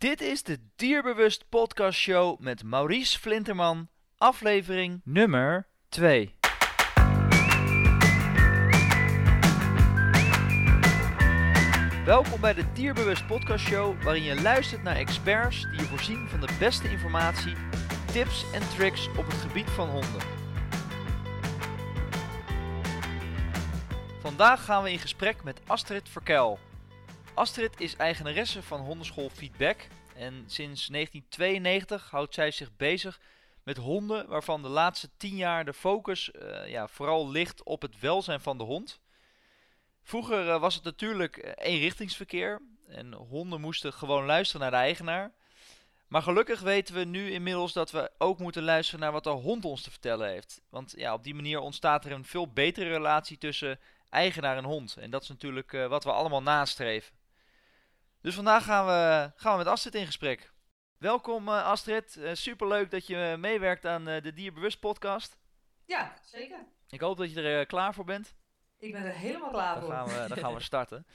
Dit is de Dierbewust Podcast Show met Maurice Flinterman, aflevering nummer 2. Welkom bij de Dierbewust Podcast Show, waarin je luistert naar experts die je voorzien van de beste informatie, tips en tricks op het gebied van honden. Vandaag gaan we in gesprek met Astrid Verkel. Astrid is eigenaresse van hondenschool Feedback en sinds 1992 houdt zij zich bezig met honden waarvan de laatste 10 jaar de focus eh, ja, vooral ligt op het welzijn van de hond. Vroeger eh, was het natuurlijk eh, eenrichtingsverkeer en honden moesten gewoon luisteren naar de eigenaar. Maar gelukkig weten we nu inmiddels dat we ook moeten luisteren naar wat de hond ons te vertellen heeft. Want ja, op die manier ontstaat er een veel betere relatie tussen eigenaar en hond. En dat is natuurlijk wat we allemaal nastreven. Dus vandaag gaan we, gaan we met Astrid in gesprek. Welkom uh, Astrid, uh, superleuk dat je meewerkt aan de Dierbewust podcast. Ja, zeker. Ik hoop dat je er klaar voor bent. Ik ben er helemaal klaar dan voor. Gaan we, dan gaan we starten.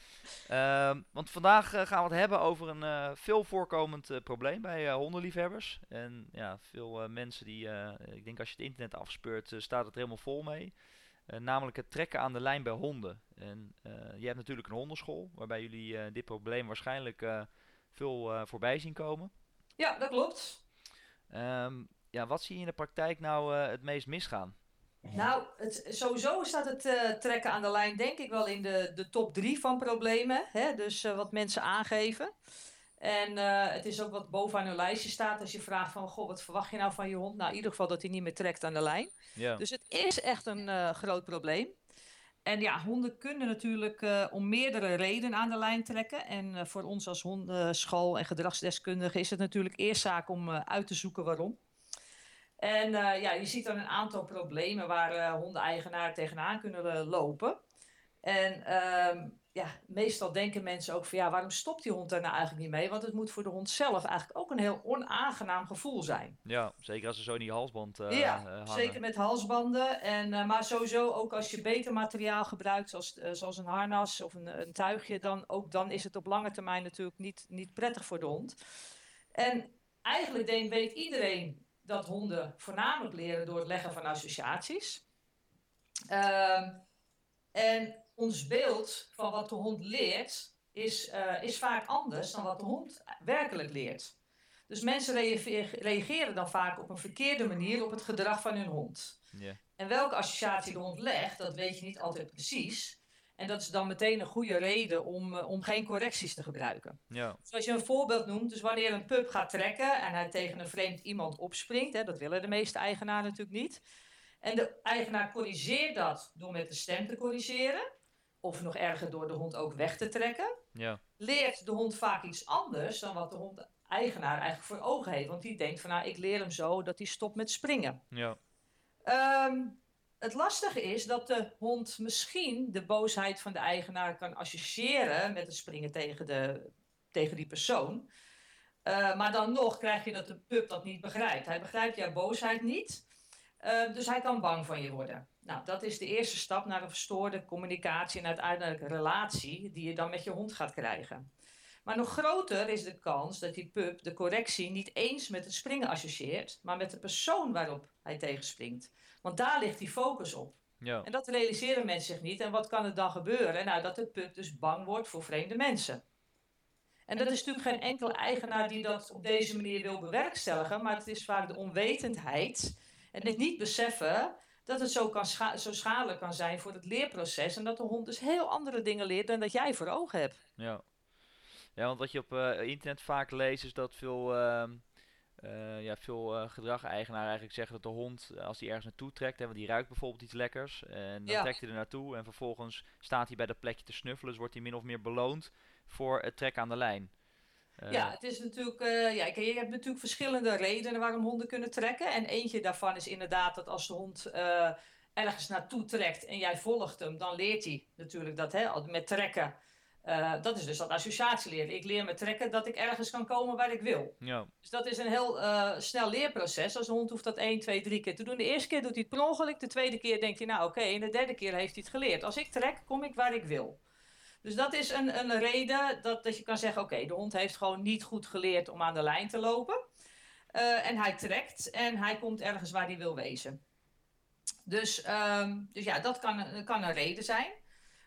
Ehm, want vandaag gaan we het hebben over een veel voorkomend probleem bij hondenliefhebbers. En ja, veel mensen die, ik denk als je het internet afspeurt, staat het er helemaal vol mee. Uh, namelijk het trekken aan de lijn bij honden. En uh, je hebt natuurlijk een hondenschool, waarbij jullie uh, dit probleem waarschijnlijk veel voorbij zien komen. Ja, dat klopt. Um, ja, wat zie je in de praktijk nou het meest misgaan? Nou, het, sowieso staat het trekken aan de lijn denk ik wel in de, de top drie van problemen. Hè? Dus wat mensen aangeven. En uh, het is ook wat bovenaan hun lijstje staat als je vraagt van... Goh, wat verwacht je nou van je hond? Nou, in ieder geval dat hij niet meer trekt aan de lijn. Ja. Dus het is echt een uh, groot probleem. En ja, honden kunnen natuurlijk uh, om meerdere redenen aan de lijn trekken. En voor ons als hondenschool en gedragsdeskundige is het natuurlijk eerst zaak om uit te zoeken waarom. En ja, je ziet dan een aantal problemen waar hondeneigenaren tegenaan kunnen lopen. En ehm, ja, meestal denken mensen ook van ja, waarom stopt die hond daar nou eigenlijk niet mee? Want het moet voor de hond zelf eigenlijk ook een heel onaangenaam gevoel zijn. Ja, zeker als ze zo in die halsband uh, Ja, hangen. zeker met halsbanden. En, uh, maar sowieso ook als je beter materiaal gebruikt, zoals, uh, zoals een harnas of een, een, tuigje, dan, ook dan is het op lange termijn natuurlijk niet, niet prettig voor de hond. En eigenlijk denk, weet iedereen dat honden voornamelijk leren door het leggen van associaties. Ehm, en ons beeld van wat de hond leert is, uh, is vaak anders dan wat de hond werkelijk leert. Dus mensen reageren dan vaak op een verkeerde manier op het gedrag van hun hond. Yeah. En welke associatie de hond legt, dat weet je niet altijd precies. En dat is dan meteen een goede reden om, uh, om geen correcties te gebruiken. Ja. Zoals je een voorbeeld noemt, dus wanneer een pup gaat trekken en hij tegen een vreemd iemand opspringt, hè, dat willen de meeste eigenaren natuurlijk niet. En de eigenaar corrigeert dat door met de stem te corrigeren of nog erger door de hond ook weg te trekken, ja. leert de hond vaak iets anders dan wat de hond-eigenaar eigenlijk voor ogen heeft. Want die denkt van nou, ik leer hem zo dat hij stopt met springen. Ja. Um, het lastige is dat de hond misschien de boosheid van de eigenaar kan associëren met het springen tegen, de, tegen die persoon. Uh, maar dan nog krijg je dat de pup dat niet begrijpt. Hij begrijpt jouw boosheid niet, uh, dus hij kan bang van je worden. Nou, dat is de eerste stap naar een verstoorde communicatie en uiteindelijk relatie die je dan met je hond gaat krijgen. Maar nog groter is de kans dat die pup de correctie niet eens met het springen associeert, maar met de persoon waarop hij tegenspringt. Want daar ligt die focus op. Ja. En dat realiseren mensen zich niet. En wat kan er dan gebeuren? Nou, dat de pup dus bang wordt voor vreemde mensen. En dat is natuurlijk geen enkele eigenaar die dat op deze manier wil bewerkstelligen, maar het is vaak de onwetendheid en het niet beseffen dat het zo, kan scha zo schadelijk kan zijn voor het leerproces. En dat de hond dus heel andere dingen leert dan dat jij voor ogen hebt. Ja, ja want wat je op uh, internet vaak leest is dat veel, uh, uh, ja, veel uh, gedrag-eigenaren eigenlijk zeggen dat de hond, als hij ergens naartoe trekt, hè, want die ruikt bijvoorbeeld iets lekkers, en dan Ja. trekt hij er naartoe en vervolgens staat hij bij dat plekje te snuffelen, dus wordt hij min of meer beloond voor het trekken aan de lijn. Eh, Ja, het is natuurlijk. eh, ja, je hebt natuurlijk verschillende redenen waarom honden kunnen trekken. En eentje daarvan is inderdaad dat als de hond eh, ergens naartoe trekt en jij volgt hem, dan leert hij natuurlijk dat hè, met trekken. dat is dus dat associatie leren. Ik leer met trekken dat ik ergens kan komen waar ik wil. ja, Dus dat is een heel snel leerproces. Als een hond hoeft dat 1, 2, 3 keer te doen. De eerste keer doet hij het per ongeluk. De tweede keer denkt hij, nou oké. En de derde keer heeft hij het geleerd. Als ik trek, kom ik waar ik wil. Dus dat is een, een reden dat, dat je kan zeggen: oké, de hond heeft gewoon niet goed geleerd om aan de lijn te lopen. Uh, en hij trekt en hij komt ergens waar hij wil wezen. Dus, ehm, dus ja, dat kan, kan een reden zijn.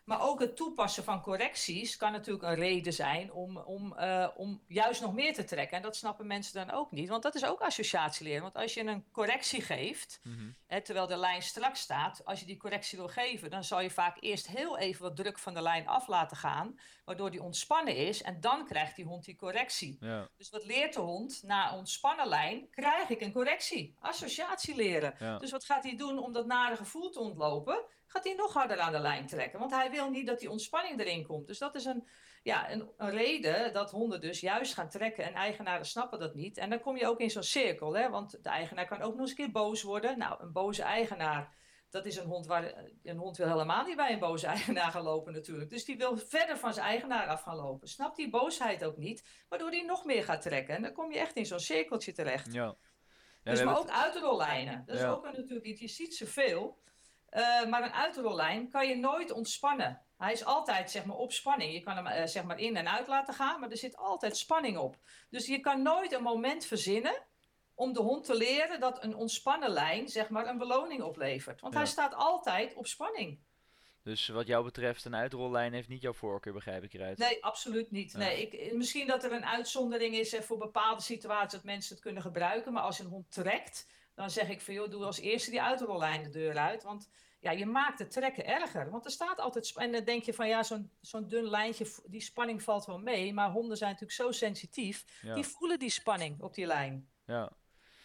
Maar ook het toepassen van correcties kan natuurlijk een reden zijn om, om, uh, om juist nog meer te trekken. En dat snappen mensen dan ook niet, want dat is ook associatieleren. Want als je een correctie geeft, mm hè, terwijl de lijn strak staat, als je die correctie wil geven, dan zal je vaak eerst heel even wat druk van de lijn af laten gaan, waardoor die ontspannen is. En dan krijgt die hond die correctie. Ja. Dus wat leert de hond? Na ontspannen lijn krijg ik een correctie. Associatie leren. Ja. Dus wat gaat hij doen om dat nare gevoel te ontlopen? Gaat hij nog harder aan de lijn trekken. Want hij wil niet dat die ontspanning erin komt. Dus dat is een, ja, een, een, reden dat honden dus juist gaan trekken. En eigenaren snappen dat niet. En dan kom je ook in zo'n cirkel. Hè? Want de eigenaar kan ook nog eens een keer boos worden. Nou, een boze eigenaar. Dat is een hond waar een hond wil helemaal niet bij een boze eigenaar gaan lopen natuurlijk. Dus die wil verder van zijn eigenaar af gaan lopen. Snapt die boosheid ook niet, waardoor hij nog meer gaat trekken. En dan kom je echt in zo'n cirkeltje terecht. Ja. Ja, dus maar ook uitrollijnen. Dat is ook een, natuurlijk iets. Je ziet ze veel. Uh, maar een uitrollijn kan je nooit ontspannen. Hij is altijd zeg maar, op spanning. Je kan hem uh, zeg maar in en uit laten gaan, maar er zit altijd spanning op. Dus je kan nooit een moment verzinnen om de hond te leren dat een ontspannen lijn zeg maar, een beloning oplevert. Want hij staat altijd op spanning. Dus wat jou betreft, een uitrollijn heeft niet jouw voorkeur, begrijp ik eruit? Nee, absoluut niet. Nee, ik, misschien dat er een uitzondering is voor bepaalde situaties dat mensen het kunnen gebruiken. Maar als je een hond trekt, dan zeg ik van joh, doe als eerste die uitrollijn de deur uit. Want ja, je maakt het trekken erger. Want er staat altijd. En dan denk je van ja, zo'n zo'n dun lijntje, die spanning valt wel mee. Maar honden zijn natuurlijk zo sensitief. Die voelen die spanning op die lijn. Ja.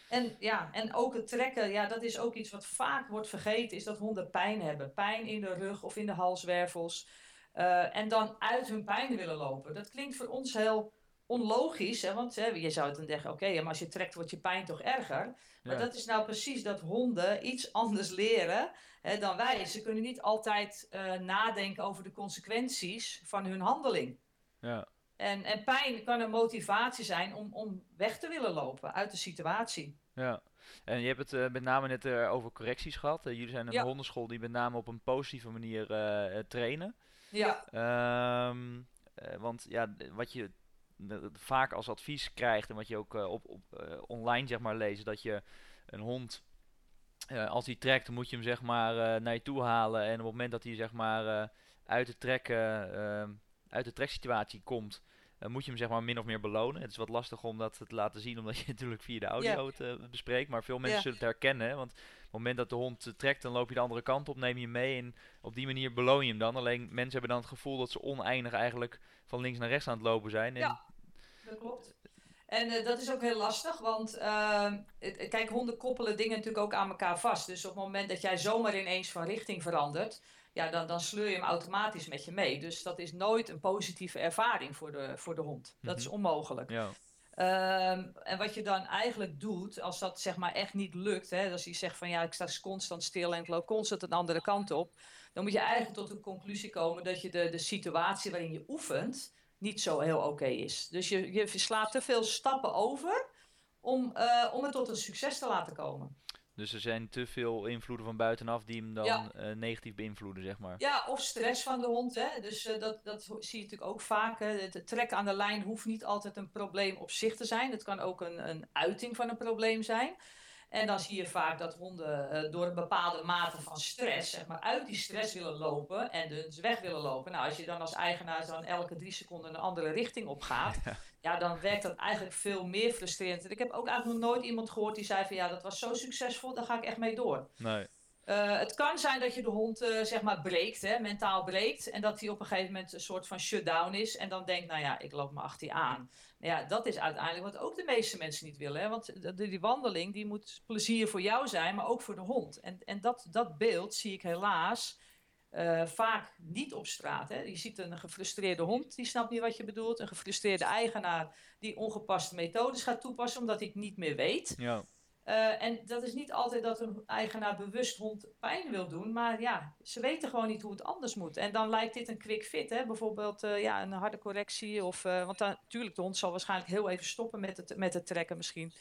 En, ja, en ook het trekken, ja, dat is ook iets wat vaak wordt vergeten, is dat honden pijn hebben. Pijn in de rug of in de halswervels. Uh, en dan uit hun pijn willen lopen. Dat klinkt voor ons heel onlogisch, hè? want hè, je zou het dan denken, oké, maar als je trekt wordt je pijn toch erger. Maar dat is nou precies dat honden iets anders leren hè, dan wij. Ze kunnen niet altijd uh, nadenken over de consequenties van hun handeling. Ja. En, en pijn kan een motivatie zijn om, om weg te willen lopen uit de situatie. Ja, en je hebt het uh, met name net uh, over correcties gehad. jullie zijn een ja. hondenschool die met name op een positieve manier trainen. Ja. Um, want ja, wat je vaak als advies krijgt en wat je ook uh, op, op uh, online zeg maar leest, dat je een hond uh, als hij trekt, moet je hem zeg maar naar je toe halen en op het moment dat hij zeg maar uit de trek, uit de treksituatie komt, moet je hem zeg maar min of meer belonen. Het is wat lastig om dat te laten zien, omdat je natuurlijk via de audio het bespreekt, maar veel mensen zullen het herkennen, want op het moment dat de hond trekt, dan loop je de andere kant op, neem je hem mee en op die manier beloon je hem dan. Alleen mensen hebben dan het gevoel dat ze oneindig eigenlijk van links naar rechts aan het lopen zijn. En ja, dat klopt. En uh, dat is ook heel lastig, want uh, het, kijk, honden koppelen dingen natuurlijk ook aan elkaar vast. Dus op het moment dat jij zomaar ineens van richting verandert, ja, dan, dan sleur je hem automatisch met je mee. Dus dat is nooit een positieve ervaring voor de, voor de hond. Dat is mhm. onmogelijk. Ja. Um, en wat je dan eigenlijk doet, als dat zeg maar echt niet lukt, hè, als je zegt van ja, ik sta constant stil en ik loop constant een andere kant op, dan moet je eigenlijk tot de conclusie komen dat je de, de situatie waarin je oefent niet zo heel oké is. Dus je, je slaat te veel stappen over om, uh, om het tot een succes te laten komen. Dus er zijn te veel invloeden van buitenaf die hem dan ja. uh, negatief beïnvloeden, zeg maar. Ja, of stress van de hond. Hè? Dus uh, dat, dat zie je natuurlijk ook vaak. Hè? Het trekken aan de lijn hoeft niet altijd een probleem op zich te zijn. Het kan ook een, een uiting van een probleem zijn. En dan zie je vaak dat honden uh, door een bepaalde mate van stress, zeg maar, uit die stress willen lopen en dus weg willen lopen. Nou, als je dan als eigenaar dan elke drie seconden een andere richting op gaat, ja. ja. dan werkt dat eigenlijk veel meer frustrerend. En ik heb ook eigenlijk nog nooit iemand gehoord die zei van ja, dat was zo succesvol, daar ga ik echt mee door. Nee. Uh, het kan zijn dat je de hond uh, zeg maar breekt, hè, mentaal breekt. En dat hij op een gegeven moment een soort van shutdown is. En dan denkt, nou ja, ik loop me achter je aan. Ja, dat is uiteindelijk wat ook de meeste mensen niet willen. Hè? Want die, die wandeling die moet plezier voor jou zijn, maar ook voor de hond. En, en dat, dat beeld zie ik helaas uh, vaak niet op straat. Hè? Je ziet een gefrustreerde hond, die snapt niet wat je bedoelt. Een gefrustreerde eigenaar die ongepaste methodes gaat toepassen omdat hij het niet meer weet. Ja. Uh, en dat is niet altijd dat een eigenaar bewust hond pijn wil doen, maar ja, ze weten gewoon niet hoe het anders moet. En dan lijkt dit een quick fit, hè? bijvoorbeeld uh, ja, een harde correctie. Of, uh, want natuurlijk, de hond zal waarschijnlijk heel even stoppen met het, met het trekken misschien.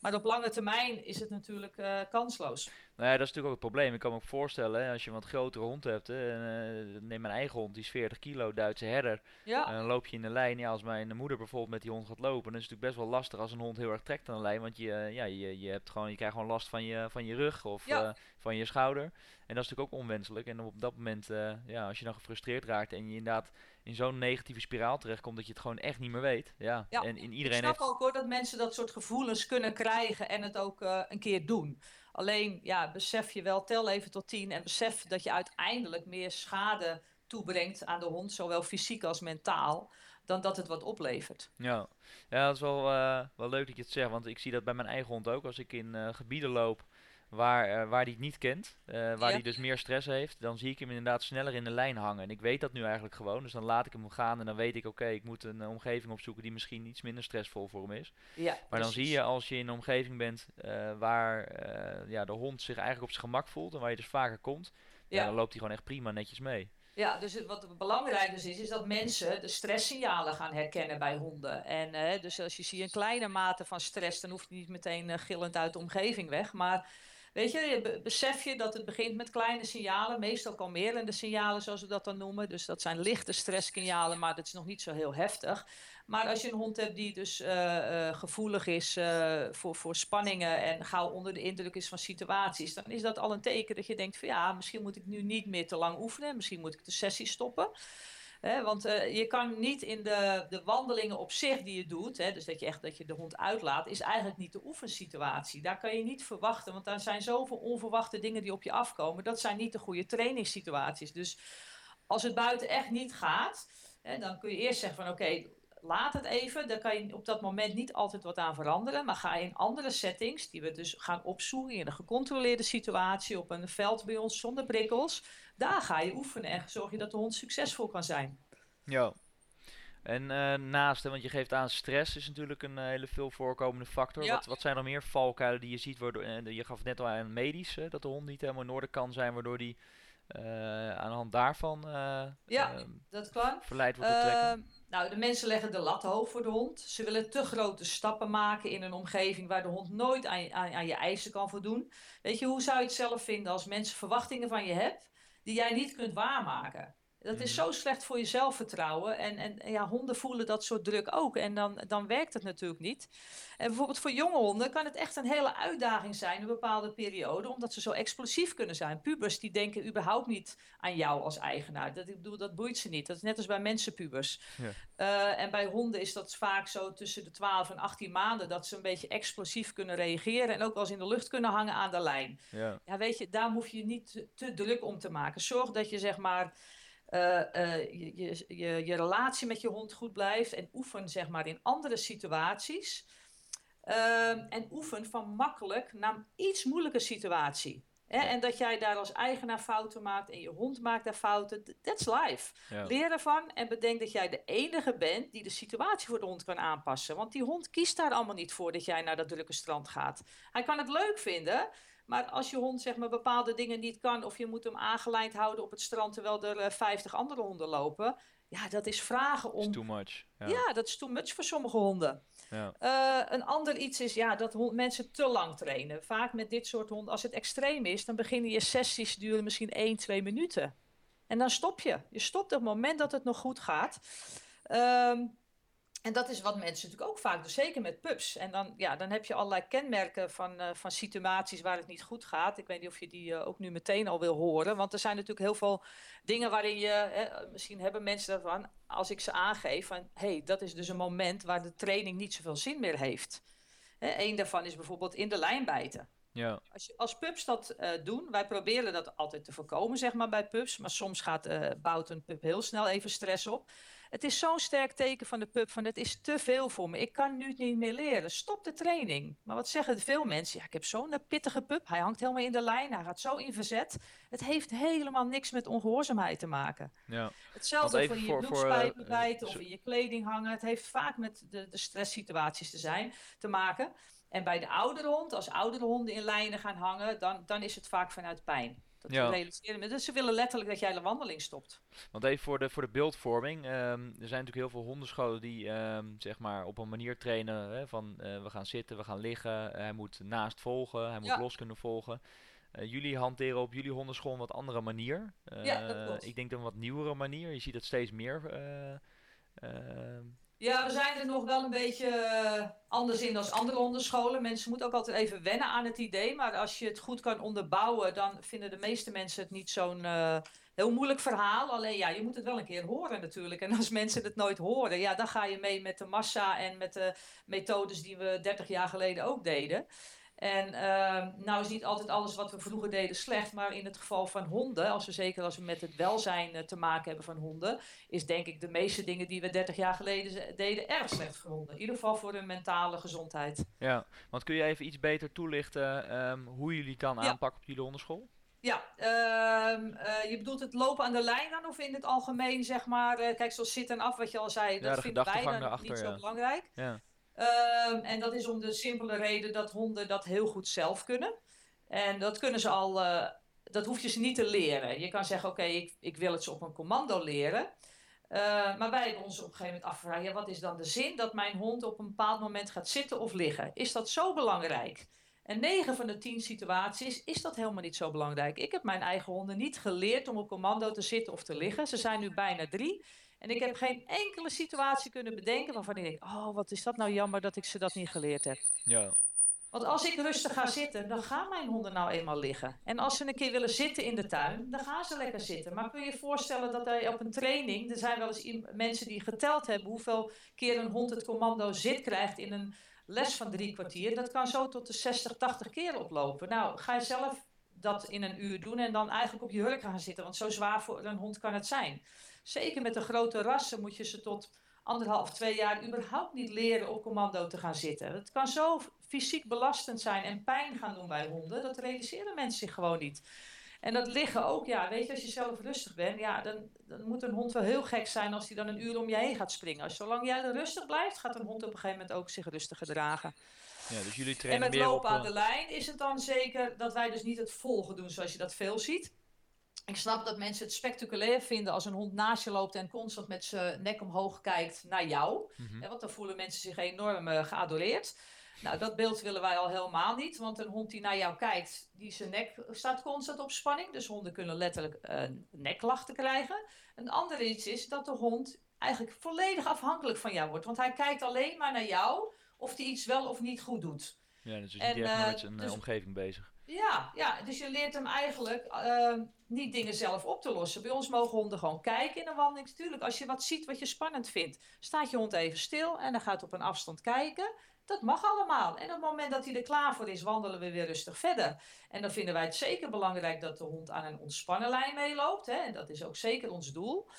Maar op lange termijn is het natuurlijk kansloos. Nou ja, dat is natuurlijk ook het probleem. Ik kan me ook voorstellen, hè, als je een wat grotere hond hebt, hè, en, eh, neem mijn eigen hond, die is 40 kilo, Duitse herder. Ja, En dan loop je in de lijn. Ja, als mijn moeder bijvoorbeeld met die hond gaat lopen, dan is het natuurlijk best wel lastig als een hond heel erg trekt aan de lijn. Want je, eh, ja, je, je, hebt gewoon, je krijgt gewoon last van je, van je rug of Ja. eh, van je schouder. En dat is natuurlijk ook onwenselijk. En op dat moment, eh, ja, als je dan gefrustreerd raakt en je inderdaad in zo'n negatieve spiraal terechtkomt dat je het gewoon echt niet meer weet. Ja, Ja, en in ik iedereen snap heeft... ook hoor dat mensen dat soort gevoelens kunnen krijgen en het ook eh, een keer doen. Alleen, ja, besef je wel, tel even tot tien en besef dat je uiteindelijk meer schade toebrengt aan de hond, zowel fysiek als mentaal, dan dat het wat oplevert. Ja, ja dat is wel, eh, wel leuk dat je het zegt, want ik zie dat bij mijn eigen hond ook. Als ik in eh, gebieden loop waar, eh, waar hij het niet kent, eh, waar Ja. hij dus meer stress heeft, dan zie ik hem inderdaad sneller in de lijn hangen. En ik weet dat nu eigenlijk gewoon, dus dan laat ik hem gaan en dan weet ik, oké, ik moet een omgeving opzoeken die misschien iets minder stressvol voor hem is. Ja, Maar dan zie je als je in een omgeving bent eh, waar ja, de hond zich eigenlijk op zijn gemak voelt en waar je dus vaker komt, ja. Dan loopt hij gewoon echt prima netjes mee. Ja, dus wat belangrijk dus is, is dat mensen de stresssignalen gaan herkennen bij honden. En eh, dus als je ziet een kleine mate van stress, dan hoeft je niet meteen gillend uit de omgeving weg. Maar weet je, je be- besef je dat het begint met kleine signalen, meestal kalmerende signalen zoals we dat dan noemen. Dus dat zijn lichte stresssignalen, maar dat is nog niet zo heel heftig. Maar als je een hond hebt die dus eh, eh, gevoelig is eh, voor, voor spanningen en gauw onder de indruk is van situaties, dan is dat al een teken dat je denkt van ja, misschien moet ik nu niet meer te lang oefenen, misschien moet ik de sessie stoppen. Want eh, je kan niet in de, de wandelingen op zich die je doet, dus dat je echt dat je de hond uitlaat, is eigenlijk niet de oefensituatie. Daar kan je niet verwachten, want daar zijn zoveel onverwachte dingen die op je afkomen. Dat zijn niet de goede trainingssituaties. Dus als het buiten echt niet gaat, dan kun je eerst zeggen van oké, laat het even. Daar kan je op dat moment niet altijd wat aan veranderen. Maar ga je in andere settings, die we dus gaan opzoeken in een gecontroleerde situatie, op een veld bij ons zonder prikkels, daar ga je oefenen en zorg je dat de hond succesvol kan zijn. Ja. En eh, naast, want je geeft aan, stress is natuurlijk een eh, hele veel voorkomende factor. Ja. Wat, wat zijn er meer valkuilen die je ziet? Waardoor, eh, je gaf net al aan medisch, hè, dat de hond niet helemaal in orde kan zijn, waardoor die aan de hand daarvan Ja. Dat kan. verleid wordt trekken. Ehm, nou, de mensen leggen de lat hoog voor de hond. Ze willen te grote stappen maken in een omgeving waar de hond nooit aan, aan, aan je eisen kan voldoen. Weet je, hoe zou je het zelf vinden als mensen verwachtingen van je hebt die jij niet kunt waarmaken? Dat is Mhm. zo slecht voor je zelfvertrouwen. En, en ja, honden voelen dat soort druk ook. En dan, dan werkt het natuurlijk niet. En bijvoorbeeld voor jonge honden kan het echt een hele uitdaging zijn een bepaalde periode. Omdat ze zo explosief kunnen zijn. Pubers die denken überhaupt niet aan jou als eigenaar. Dat, ik bedoel, dat boeit ze niet. Dat is net als bij mensenpubers. Ja. Eh, en bij honden is dat vaak zo tussen de 12 en 18 maanden. Dat ze een beetje explosief kunnen reageren. En ook wel eens in de lucht kunnen hangen aan de lijn. Ja. Ja, weet je, daar hoef je niet te, te druk om te maken. Zorg dat je zeg maar eh, eh, je, je, je, je relatie met je hond goed blijft en oefen zeg maar in andere situaties. Ehm, en oefen van makkelijk naar een iets moeilijke situatie. Hè? En dat jij daar als eigenaar fouten maakt en je hond maakt daar fouten. th- That's life. Ja. Leer ervan en bedenk dat jij de enige bent die de situatie voor de hond kan aanpassen. Want die hond kiest daar allemaal niet voor dat jij naar dat drukke strand gaat. Hij kan het leuk vinden, maar als je hond zeg maar bepaalde dingen niet kan of je moet hem aangelijnd houden op het strand terwijl er eh, 50 andere honden lopen. Ja, dat is vragen om. too much. Ja. Ja, dat is too much voor sommige honden. Eh, een ander iets is ja, dat hond, mensen te lang trainen. Vaak met dit soort honden, als het extreem is, dan beginnen je sessies duren misschien 1, 2 minuten. En dan stop je. Je stopt op het moment dat het nog goed gaat. Ehm, en dat is wat mensen natuurlijk ook vaak doen, zeker met pups. En dan, ja, dan heb je allerlei kenmerken van, eh, van situaties waar het niet goed gaat. Ik weet niet of je die eh, ook nu meteen al wil horen. Want er zijn natuurlijk heel veel dingen waarin je, hè, misschien hebben mensen daarvan, als ik ze aangeef van, hé, hey, dat is dus een moment waar de training niet zoveel zin meer heeft. Hè, Eén daarvan is bijvoorbeeld in de lijn bijten. Ja. Als, je, als pups dat eh, doen, wij proberen dat altijd te voorkomen, zeg maar, bij pups. Maar soms gaat, eh bouwt een pup heel snel even stress op. Het is zo'n sterk teken van de pup van het is te veel voor me. Ik kan nu niet meer leren. Stop de training. Maar wat zeggen veel mensen? Ja, ik heb zo'n pittige pup. Hij hangt helemaal in de lijn. Hij gaat zo in verzet. Het heeft helemaal niks met ongehoorzaamheid te maken. Ja. Hetzelfde voor je voor- eh, bijten of in je kleding hangen. Het heeft vaak met de, de stresssituaties te, zijn, te maken. En bij de oudere hond, als oudere honden in lijnen gaan hangen, dan, dan is het vaak vanuit pijn. Dat Ja. realiseren. Dus ze willen letterlijk dat jij de wandeling stopt. Want even voor de, voor de beeldvorming. ehm, er zijn natuurlijk heel veel hondenscholen die ehm, zeg maar op een manier trainen hè, van eh, we gaan zitten, we gaan liggen. hij moet naast volgen, hij moet Ja. los kunnen volgen. jullie hanteren op jullie hondenschool een wat andere manier. ja, dat klopt. Ik denk een wat nieuwere manier. Je ziet dat steeds meer. Ja, we zijn er nog wel een beetje uh, anders in dan andere onderscholen. Mensen moeten ook altijd even wennen aan het idee. Maar als je het goed kan onderbouwen, dan vinden de meeste mensen het niet zo'n uh, heel moeilijk verhaal. Alleen ja, je moet het wel een keer horen natuurlijk. En als mensen het nooit horen, ja, dan ga je mee met de massa en met de methodes die we 30 jaar geleden ook deden. En uh, nou is niet altijd alles wat we vroeger deden slecht, maar in het geval van honden, als we zeker als we met het welzijn uh, te maken hebben van honden, is denk ik de meeste dingen die we 30 jaar geleden deden erg slecht voor honden. In ieder geval voor hun mentale gezondheid. Ja, want kun je even iets beter toelichten um, hoe jullie ja. aanpakken op jullie hondenschool? Ja, uh, uh, je bedoelt het lopen aan de lijn dan of in het algemeen zeg maar, uh, kijk zoals zitten en af wat je al zei, dat vinden wij dan daarachter, niet zo belangrijk. Ja. Um, en dat is om de simpele reden dat honden dat heel goed zelf kunnen. En dat kunnen ze al, uh, dat hoef je ze niet te leren. Je kan zeggen, oké, ik, ik wil het ze op een commando leren. Uh, maar wij hebben ons op een gegeven moment afgevraagd, wat is dan de zin dat mijn hond op een bepaald moment gaat zitten of liggen? Is dat zo belangrijk? En 9 van de 10 situaties is dat helemaal niet zo belangrijk. Ik heb mijn eigen honden niet geleerd om op commando te zitten of te liggen. Ze zijn nu bijna drie. En ik heb geen enkele situatie kunnen bedenken waarvan ik denk: oh, wat is dat nou jammer dat ik ze dat niet geleerd heb. Ja. Want als ik rustig ga zitten, dan gaan mijn honden nou eenmaal liggen. En als ze een keer willen zitten in de tuin, dan gaan ze lekker zitten. Maar kun je je voorstellen dat hij op een training, er zijn wel eens mensen die geteld hebben hoeveel keer een hond het commando zit krijgt in een les van drie kwartier. Dat kan zo tot de 60, 80 keer oplopen. Nou, ga je zelf dat in een uur doen en dan eigenlijk op je hurk gaan zitten. Want zo zwaar voor een hond kan het zijn. Zeker met de grote rassen moet je ze tot anderhalf, twee jaar überhaupt niet leren op commando te gaan zitten. Het kan zo fysiek belastend zijn en pijn gaan doen bij honden. Dat realiseren mensen zich gewoon niet. En dat liggen ook, ja, weet je, als je zelf rustig bent, ja, dan, dan moet een hond wel heel gek zijn als hij dan een uur om je heen gaat springen. Als, zolang jij er rustig blijft, gaat een hond op een gegeven moment ook zich rustig gedragen. Ja, dus jullie trainen en met lopen op, aan de lijn is het dan zeker dat wij dus niet het volgen doen zoals je dat veel ziet. Ik snap dat mensen het spectaculair vinden als een hond naast je loopt en constant met zijn nek omhoog kijkt naar jou. Mm want dan voelen mensen zich enorm uh, geadoreerd. Nou, dat beeld willen wij al helemaal niet. Want een hond die naar jou kijkt, die zijn nek staat constant op spanning. Dus honden kunnen letterlijk uh, nekklachten krijgen. Een ander iets is dat de hond eigenlijk volledig afhankelijk van jou wordt. Want hij kijkt alleen maar naar jou of hij iets wel of niet goed doet. Ja, dus is en, uh, met zijn dus, omgeving bezig. Ja, ja, dus je leert hem eigenlijk uh, niet dingen zelf op te lossen. Bij ons mogen honden gewoon kijken in een wandeling. Natuurlijk, als je wat ziet wat je spannend vindt, staat je hond even stil en dan gaat op een afstand kijken. Dat mag allemaal. En op het moment dat hij er klaar voor is, wandelen we weer rustig verder. En dan vinden wij het zeker belangrijk dat de hond aan een ontspannen lijn meeloopt. Hè? En dat is ook zeker ons doel.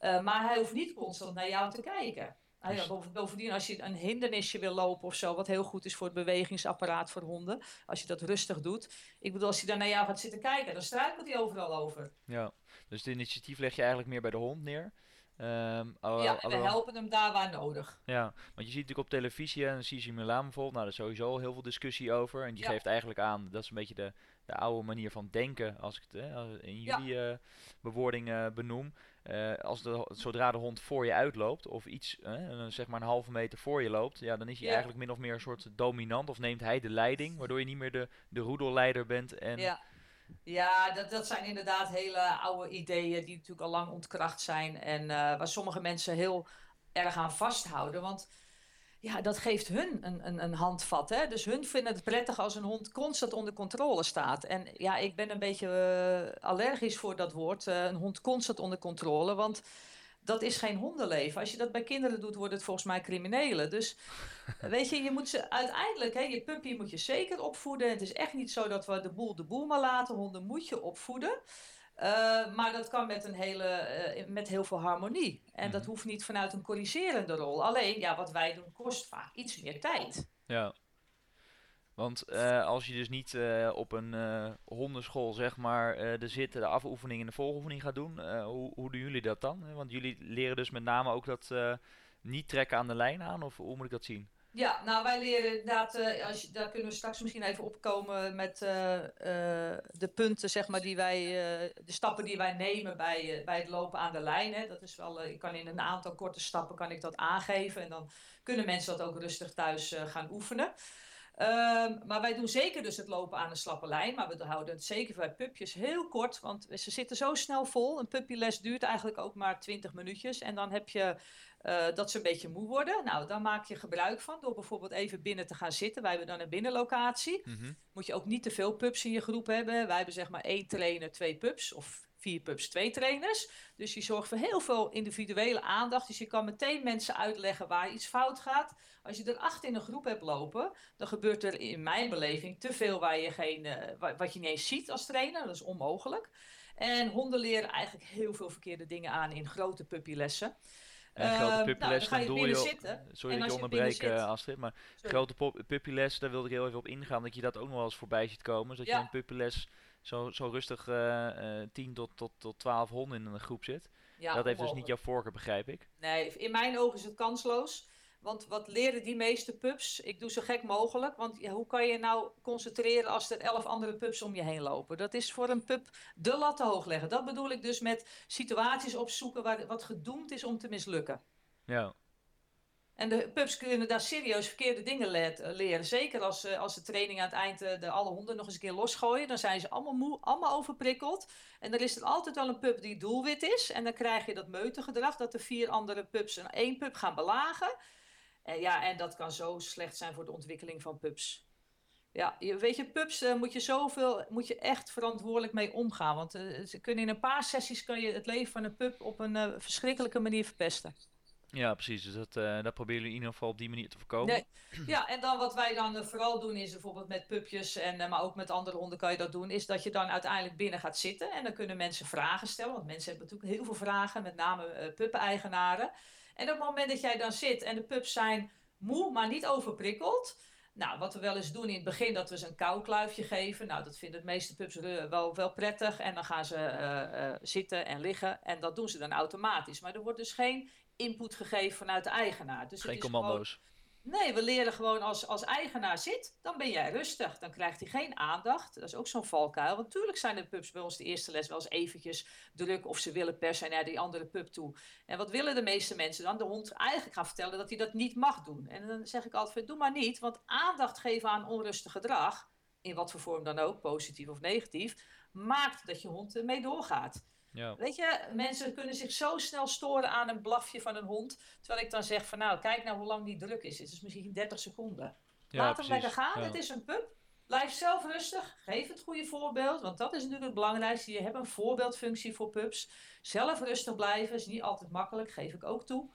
Uh, maar hij hoeft niet constant naar jou te kijken. Ah ja, bovendien, als je een hindernisje wil lopen of zo, wat heel goed is voor het bewegingsapparaat voor honden, als je dat rustig doet. Ik bedoel, als hij dan naar jou gaat zitten kijken, dan struikelt hij overal over. Ja, dus het initiatief leg je eigenlijk meer bij de hond neer. Um, ja, en we helpen hem daar waar nodig. Ja, want je ziet natuurlijk op televisie en Sisi Milan bijvoorbeeld, nou, daar is sowieso heel veel discussie over. En die geeft eigenlijk aan, dat is een beetje de, de oude manier van denken, als ik het hè, in jullie ja. uh, bewoording uh, benoem. Uh, als de, zodra de hond voor je uitloopt, of iets, zeg maar een halve meter voor je loopt, ja, dan is hij ja. eigenlijk min of meer een soort dominant, of neemt hij de leiding, waardoor je niet meer de, de roedelleider bent. En ja. Ja, dat, dat zijn inderdaad hele oude ideeën die natuurlijk al lang ontkracht zijn. En uh, waar sommige mensen heel erg aan vasthouden. Want ja, dat geeft hun een, een, een handvat. Hè? Dus hun vinden het prettig als een hond constant onder controle staat. En ja, ik ben een beetje uh, allergisch voor dat woord. Uh, een hond constant onder controle. Want dat is geen hondenleven. Als je dat bij kinderen doet, wordt het volgens mij criminelen. Dus weet je, je moet ze uiteindelijk, hè, je puppy moet je zeker opvoeden. Het is echt niet zo dat we de boel de boel maar laten. Honden moet je opvoeden. Uh, maar dat kan met, een hele, uh, met heel veel harmonie. En mm. dat hoeft niet vanuit een corrigerende rol. Alleen, ja, wat wij doen kost vaak iets meer tijd. Ja. Want uh, als je dus niet op een hondenschool, zeg maar, de zitten, de afoefening en de volgoefening gaat doen, hoe, hoe, doen jullie dat dan? Want jullie leren dus met name ook dat niet trekken aan de lijn aan, of hoe moet ik dat zien? Ja, nou wij leren inderdaad, als je, daar kunnen we straks misschien even opkomen met de punten, zeg maar, die wij, de stappen die wij nemen bij, bij het lopen aan de lijn. Hè. Dat is wel, ik kan in een aantal korte stappen kan ik dat aangeven en dan kunnen mensen dat ook rustig thuis gaan oefenen. Ehm, maar wij doen zeker dus het lopen aan een slappe lijn. Maar we houden het zeker bij pupjes heel kort. Want ze zitten zo snel vol. Een puppyles duurt eigenlijk ook maar 20 minuutjes. En dan heb je uh, dat ze een beetje moe worden. Nou, dan maak je gebruik van door bijvoorbeeld even binnen te gaan zitten. Wij hebben dan een binnenlocatie. Mm Moet je ook niet te veel pups in je groep hebben. Wij hebben zeg maar één trainer, twee pups. Of vier pups, twee trainers. Dus je zorgt voor heel veel individuele aandacht. Dus je kan meteen mensen uitleggen waar iets fout gaat. Als je er acht in een groep hebt lopen, dan gebeurt er in mijn beleving te veel waar je geen, uh, wat je niet eens ziet als trainer. Dat is onmogelijk. En honden leren eigenlijk heel veel verkeerde dingen aan in grote puppylessen. En grote ehm, puppyles, nou, dan, doe je... Zitten, sorry dat je onderbreek, uh, Astrid, maar sorry. grote puppyles, daar wilde ik heel even op ingaan, dat je dat ook nog wel eens voorbij ziet komen. Dus dat je een puppyles zo, zo rustig uh, uh, 10 tot, tot, tot 12 honden in een groep zit. Ja, dat heeft dus niet jouw voorkeur, begrijp ik. Nee, in mijn ogen is het kansloos. Want wat leren die meeste pups? Ik doe zo gek mogelijk. Want hoe kan je nou concentreren als er elf andere pups om je heen lopen? Dat is voor een pup de lat te hoog leggen. Dat bedoel ik dus met situaties opzoeken waar, wat gedoemd is om te mislukken. Ja. En de pups kunnen daar serieus verkeerde dingen leren. Zeker als, als de training aan het eind eh, de alle honden nog eens een keer losgooien. Dan zijn ze allemaal moe, allemaal overprikkeld. En dan is er altijd wel een pup die doelwit is. En dan krijg je dat meutengedrag dat de vier andere pups en één pup gaan belagen. En ja, en dat kan zo slecht zijn voor de ontwikkeling van pups. Ja, je, weet je, pups uh, moet je zoveel, moet je echt verantwoordelijk mee omgaan. Want uh, ze kunnen in een paar sessies kan je het leven van een pup op een uh, verschrikkelijke manier verpesten. Ja, precies. Dus dat, dat proberen jullie in ieder geval op die manier te voorkomen. Nee. Ja, en dan wat wij dan vooral doen is bijvoorbeeld met pupjes, en, maar ook met andere honden kan je dat doen, is dat je dan uiteindelijk binnen gaat zitten. En dan kunnen mensen vragen stellen, want mensen hebben natuurlijk heel veel vragen, met name puppen-eigenaren. En op het moment dat jij dan zit en de pups zijn moe, maar niet overprikkeld. Nou, wat we wel eens doen in het begin, dat we ze een koukluifje geven. Nou, dat vinden de meeste pups wel, wel prettig. En dan gaan ze uh, uh, zitten en liggen. En dat doen ze dan automatisch. Maar er wordt dus geen input gegeven vanuit de eigenaar. Dus geen commando's. Nee, we leren gewoon als, als eigenaar zit, dan ben jij rustig. Dan krijgt hij geen aandacht. Dat is ook zo'n valkuil. Want natuurlijk zijn de pups bij ons de eerste les wel eens eventjes druk of ze willen per se naar die andere pup toe. En wat willen de meeste mensen dan? De hond eigenlijk gaan vertellen dat hij dat niet mag doen. En dan zeg ik altijd, doe maar niet. Want aandacht geven aan onrustig gedrag, in wat voor vorm dan ook, positief of negatief, maakt dat je hond ermee doorgaat. Ja. Weet je, mensen kunnen zich zo snel storen aan een blafje van een hond. Terwijl ik dan zeg van nou, kijk nou hoe lang die druk is. Het is misschien 30 seconden. Ja, Laat hem lekker gaan. Het is een pup. Blijf zelf rustig. Geef het goede voorbeeld. Want dat is natuurlijk het belangrijkste. Je hebt een voorbeeldfunctie voor pups. Zelf rustig blijven is niet altijd makkelijk. Geef ik ook toe.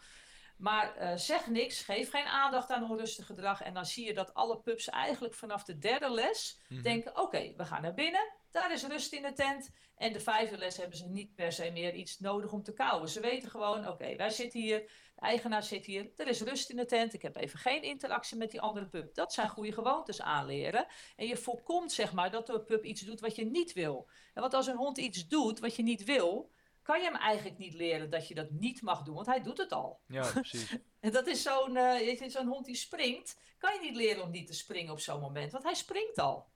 Maar uh, zeg niks, geef geen aandacht aan onrustig gedrag. En dan zie je dat alle pups eigenlijk vanaf de derde les mm -hmm. denken: oké, we gaan naar binnen. Daar is rust in de tent. En de vijfde les hebben ze niet per se meer iets nodig om te kauwen. Ze weten gewoon, oké, wij zitten hier, de eigenaar zit hier, er is rust in de tent. Ik heb even geen interactie met die andere pup. Dat zijn goede gewoontes aanleren. En je voorkomt zeg maar dat de pup iets doet wat je niet wil. En want als een hond iets doet wat je niet wil, kan je hem eigenlijk niet leren dat je dat niet mag doen, want hij doet het al. Ja, precies. en dat is zo'n, uh, zo'n hond die springt, kan je niet leren om niet te springen op zo'n moment, want hij springt al.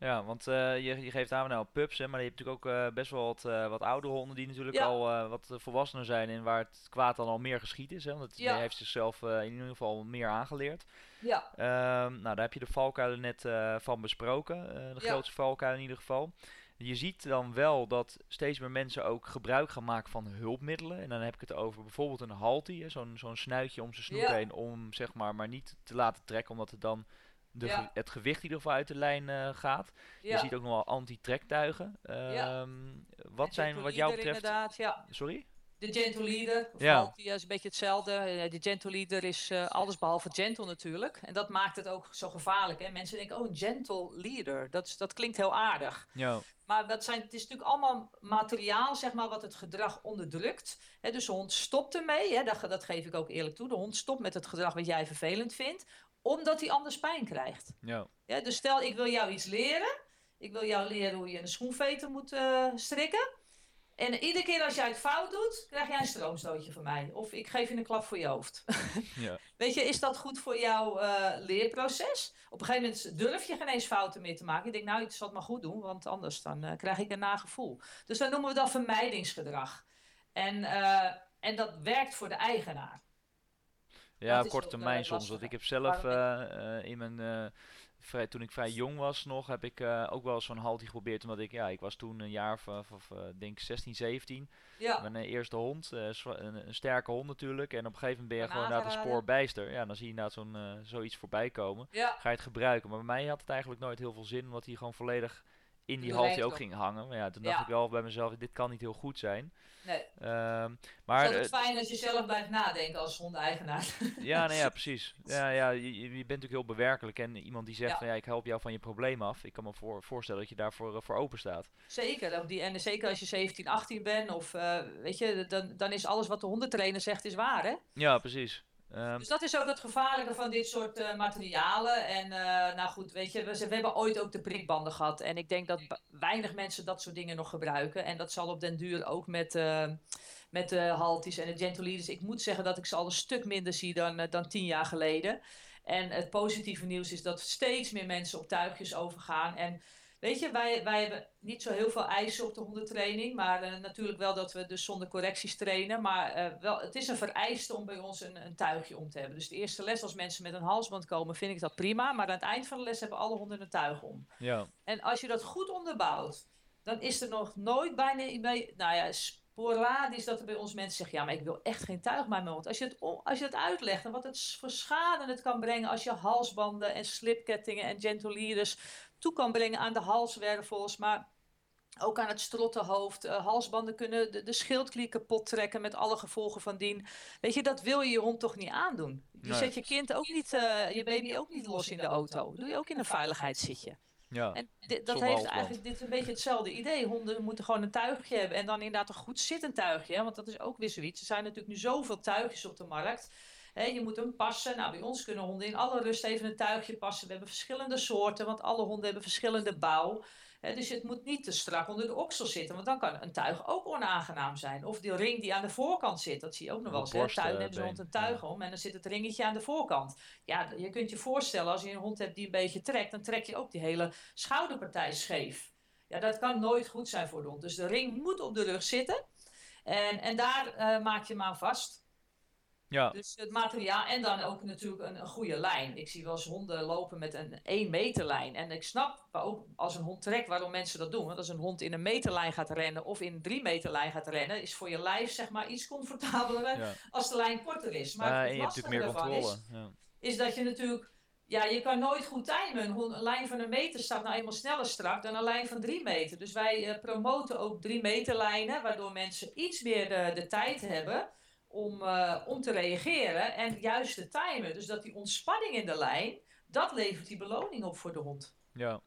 Ja, want uh, je, je geeft aan nou pups, hè, maar je hebt natuurlijk ook uh, best wel wat, uh, wat oudere honden die natuurlijk ja. al wat volwassener zijn en waar het kwaad dan al meer geschied is. Hè, want het, ja. heeft zichzelf in ieder geval meer aangeleerd. Ja. Um, nou, daar heb je de valkuilen net van besproken, de ja. grootste valkuil in ieder geval. Je ziet dan wel dat steeds meer mensen ook gebruik gaan maken van hulpmiddelen. En dan heb ik het over bijvoorbeeld een halti, zo'n zo'n snuitje om zijn snoer heen, om zeg maar maar niet te laten trekken, omdat het dan de ge het gewicht in ieder geval uit de lijn uh, gaat. Ja. Je ziet ook nog wel anti-trektuigen. Ja. Wat zijn wat jou betreft... Inderdaad, ja. Sorry? De gentle leader, ja. die is een beetje hetzelfde. Eh, de gentle leader is uh, alles behalve gentle natuurlijk. En dat maakt het ook zo gevaarlijk. Hè? Mensen denken, oh, een gentle leader. Dat, is, dat klinkt heel aardig. Ja. Maar dat zijn, het is natuurlijk allemaal materiaal, zeg maar, wat het gedrag onderdrukt. Hè, dus de hond stopt ermee, hè, dat, dat geef ik ook eerlijk toe. De hond stopt met het gedrag wat jij vervelend vindt omdat hij anders pijn krijgt. Ja. Ja, dus stel, ik wil jou iets leren. Ik wil jou leren hoe je een schoenveter moet uh, strikken. En iedere keer als jij het fout doet, krijg jij een stroomstootje van mij. Of ik geef je een klap voor je hoofd. ja. Weet je, is dat goed voor jouw uh, leerproces? Op een gegeven moment durf je geen eens fouten meer te maken. Ik denk, nou, ik zal het maar goed doen, want anders dan uh, krijg ik een nagevoel. Dus dat noemen we dan vermijdingsgedrag. En, en dat werkt voor de eigenaar. Ja, op korte termijn soms. Want ik heb zelf uh, uh, in mijn vrij, toen ik vrij jong was nog, heb ik ook wel zo'n halt geprobeerd. Omdat ik, ja, ik was toen een jaar of, of denk 16, 17. Ja. Mijn eerste hond, een, een, sterke hond natuurlijk. En op een gegeven moment ben je gewoon inderdaad een spoorbijster. Ja, dan zie je inderdaad zo'n zoiets voorbij komen. Ja. Ga je het gebruiken. Maar bij mij had het eigenlijk nooit heel veel zin, omdat hij gewoon volledig in die halt ook ging hangen. Maar ja, toen dacht ik wel bij mezelf, dit kan niet heel goed zijn. Nee. Um, maar, het is fijn als je zelf blijft nadenken als hondeigenaar. ja, nou ja, precies. Ja, ja, je, je bent natuurlijk heel bewerkelijk. En iemand die zegt van ja, ik help jou van je probleem af. Ik kan me voor, voorstellen dat je daarvoor uh, voor open staat. Zeker. Die, en zeker als je 17, 18 bent. Of uh, weet je, dan, dan is alles wat de hondentrainer zegt is waar hè? Ja, precies. Um, dus dat is ook het gevaarlijke van dit soort uh, materialen. En uh, nou goed, weet je, we, hebben ooit ook de prikbanden gehad. En ik denk dat weinig mensen dat soort dingen nog gebruiken. En dat zal op den duur ook met, uh, met de Halties en de Gentleaders. Ik moet zeggen dat ik ze al een stuk minder zie dan, dan tien jaar geleden. En het positieve nieuws is dat steeds meer mensen op tuigjes overgaan. En Weet je, wij, wij hebben niet zo heel veel eisen op de hondentraining. Maar uh, natuurlijk wel dat we dus zonder correcties trainen. Maar uh, wel, het is een vereiste om bij ons een, een, tuigje om te hebben. Dus de eerste les als mensen met een halsband komen, vind ik dat prima. Maar aan het eind van de les hebben alle honden een tuig om. Ja. En als je dat goed onderbouwt, dan is er nog nooit bijna... Bij, nou ja, sporadisch dat er bij ons mensen zeggen... ja, maar ik wil echt geen tuig bij mijn hond. Als je het, als je het uitlegt en wat het voor schade het kan brengen... als je halsbanden en slipkettingen en gentleaders toe kan brengen aan de halswervels, maar ook aan het strottenhoofd. Uh, halsbanden kunnen de, de schildklier kapot trekken met alle gevolgen van dien. Weet je, dat wil je je hond toch niet aandoen. Je zet je kind ook niet, uh, je baby ook niet los in de auto. doe je ook in een veiligheidszitje. Ja, en dit, dat heeft eigenlijk dit een beetje hetzelfde idee. Honden moeten gewoon een tuigje hebben en dan inderdaad een goed zittend tuigje. Hè? Want dat is ook weer zoiets. Er zijn natuurlijk nu zoveel tuigjes op de markt je moet hem passen. Nou, bij ons kunnen honden in alle rust even een tuigje passen. We hebben verschillende soorten, want alle honden hebben verschillende bouw. dus het moet niet te strak onder de oksel zitten, want dan kan een tuig ook onaangenaam zijn. Of die ring die aan de voorkant zit, dat zie je ook nog wel eens. Borst, hebben ze hond een tuig om en dan zit het ringetje aan de voorkant. Ja, je kunt je voorstellen, als je een hond hebt die een beetje trekt, dan trek je ook die hele schouderpartij scheef. Ja, dat kan nooit goed zijn voor de hond. Dus de ring moet op de rug zitten. En, en daar uh, maak je hem aan vast. Ja. Dus het materiaal en dan ook natuurlijk een, een, goede lijn. Ik zie wel eens honden lopen met een 1 meter lijn. En ik snap ook als een hond trekt waarom mensen dat doen. Want als een hond in een meterlijn gaat rennen of in een 3 meter lijn gaat rennen, is voor je lijf zeg maar iets comfortabeler als de lijn korter is. Maar uh, het je hebt natuurlijk meer controle. Is, ja. is dat je natuurlijk ja, je kan nooit goed timen. Een, lijn van een meter staat nou eenmaal sneller strak dan een lijn van drie meter. Dus wij uh, promoten ook drie meter lijnen, waardoor mensen iets meer de, de tijd hebben om, uh, om te reageren en juist te timen. Dus dat die ontspanning in de lijn, dat levert die beloning op voor de hond. Ja.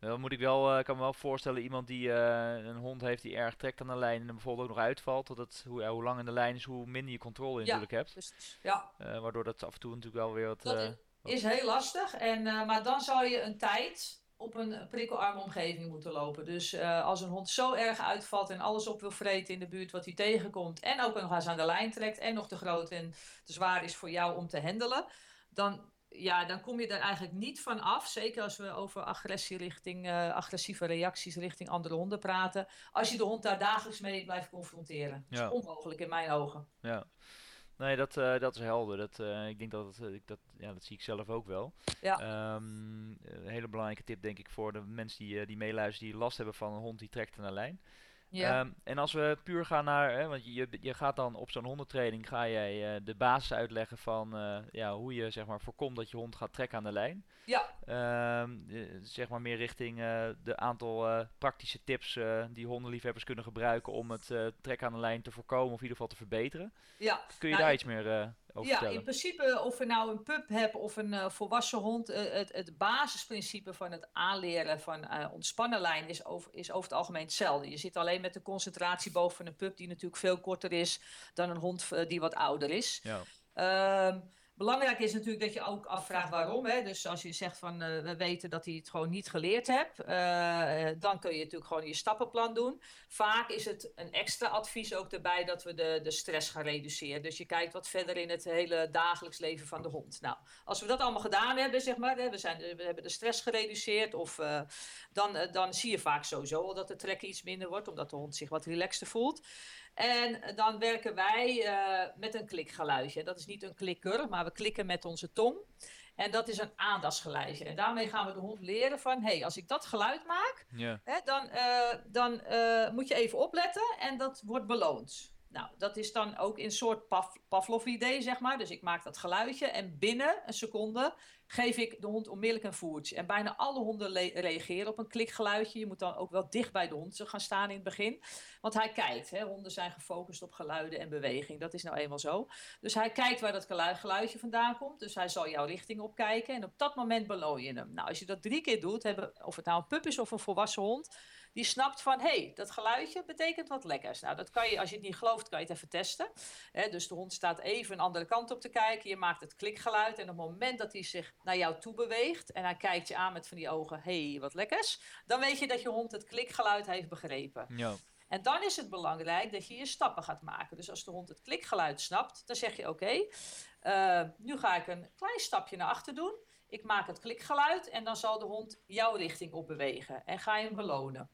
Dan moet ik wel, uh, kan me wel voorstellen, iemand die uh, een hond heeft die erg trekt aan de lijn en bijvoorbeeld ook nog uitvalt, dat het, hoe, hoe lang in de lijn is, hoe minder je controle ja, natuurlijk hebt. Ja. waardoor dat af en toe natuurlijk wel weer wat... Dat is heel lastig, en, maar dan zou je een tijd op een prikkelarme omgeving moeten lopen. Dus uh, als een hond zo erg uitvalt en alles op wil vreten in de buurt wat hij tegenkomt, en ook nog eens aan de lijn trekt en nog te groot en te zwaar is voor jou om te handelen, dan, ja, dan kom je er eigenlijk niet van af. Zeker als we over agressie richting, uh, agressieve reacties richting andere honden praten. Als je de hond daar dagelijks mee blijft confronteren. Ja. Dat is onmogelijk in mijn ogen. Ja. Nee, dat, uh, dat is helder. Dat, uh, ik denk dat, het, uh, dat, ja, dat zie ik zelf ook wel. Ja. Um, een hele belangrijke tip denk ik voor de mensen die, die meeluisteren die last hebben van een hond die trekt aan de lijn. Ja. Um, en als we puur gaan naar, hè, want je, je gaat dan op zo'n hondentraining, ga jij uh, de basis uitleggen van uh, ja, hoe je zeg maar voorkomt dat je hond gaat trekken aan de lijn. Ja. Um, zeg maar meer richting uh, de aantal praktische tips die hondenliefhebbers kunnen gebruiken om het trekken aan de lijn te voorkomen of in ieder geval te verbeteren. Ja. Kun je nou, daar iets meer over ja, in principe of je nou een pup hebt of een volwassen hond, het, het basisprincipe van het aanleren van ontspannen lijn is over, is over het algemeen hetzelfde. Je zit alleen met de concentratie boven een pup die natuurlijk veel korter is dan een hond eh, die wat ouder is. Ja. Um, Belangrijk is natuurlijk dat je ook afvraagt waarom. Hè? Dus als je zegt van uh, we weten dat hij het gewoon niet geleerd hebt, uh, dan kun je natuurlijk gewoon je stappenplan doen. Vaak is het een extra advies ook erbij dat we de, de stress gaan reduceren. Dus je kijkt wat verder in het hele dagelijks leven van de hond. Nou, als we dat allemaal gedaan hebben, zeg maar, hè, we, zijn, we hebben de stress gereduceerd, of, uh, dan, dan zie je vaak sowieso dat de trekken iets minder wordt, omdat de hond zich wat relaxter voelt. En dan werken wij uh, met een klikgeluidje. Dat is niet een klikker, maar we klikken met onze tong. En dat is een aandachtsgeluidje. En daarmee gaan we de hond leren van, hé, hey, als ik dat geluid maak, Ja. hè, dan, eh, dan eh, moet je even opletten en dat wordt beloond. Nou, dat is dan ook een soort Pav Pavlov-idee, zeg maar. Dus ik maak dat geluidje en binnen een seconde geef ik de hond onmiddellijk een voertje. En bijna alle honden reageren op een klikgeluidje. Je moet dan ook wel dicht bij de hond gaan staan in het begin. Want hij kijkt. Hè. Honden zijn gefocust op geluiden en beweging. Dat is nou eenmaal zo. Dus hij kijkt waar dat geluidje vandaan komt. Dus hij zal jouw richting opkijken. En op dat moment beloon je hem. Nou, als je dat drie keer doet, hebben, of het nou een pup is of een volwassen hond die snapt van, hé, hey, dat geluidje betekent wat lekkers. Nou, dat kan je, als je het niet gelooft, kan je het even testen. dus de hond staat even een andere kant op te kijken. Je maakt het klikgeluid. En op het moment dat hij zich naar jou toe beweegt en hij kijkt je aan met van die ogen, hé, hey, wat lekkers. Dan weet je dat je hond het klikgeluid heeft begrepen. Ja. En dan is het belangrijk dat je je stappen gaat maken. Dus als de hond het klikgeluid snapt, dan zeg je oké, uh, nu ga ik een klein stapje naar achter doen. Ik maak het klikgeluid en dan zal de hond jouw richting op bewegen. En ga je hem belonen.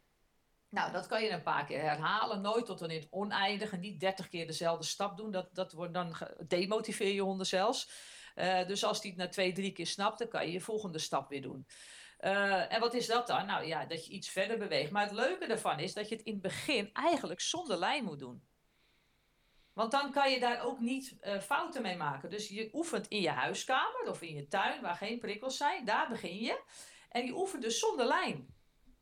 Nou, dat kan je een paar keer herhalen. Nooit tot in het oneindige. Niet dertig keer dezelfde stap doen. Dat, dat wordt dan demotiveer je honden zelfs. Uh, dus als die het na twee, drie keer snapt, dan kan je je volgende stap weer doen. Uh, en wat is dat dan? Nou ja, dat je iets verder beweegt. Maar het leuke ervan is dat je het in het begin eigenlijk zonder lijn moet doen. Want dan kan je daar ook niet uh, fouten mee maken. Dus je oefent in je huiskamer of in je tuin waar geen prikkels zijn. Daar begin je. En je oefent dus zonder lijn.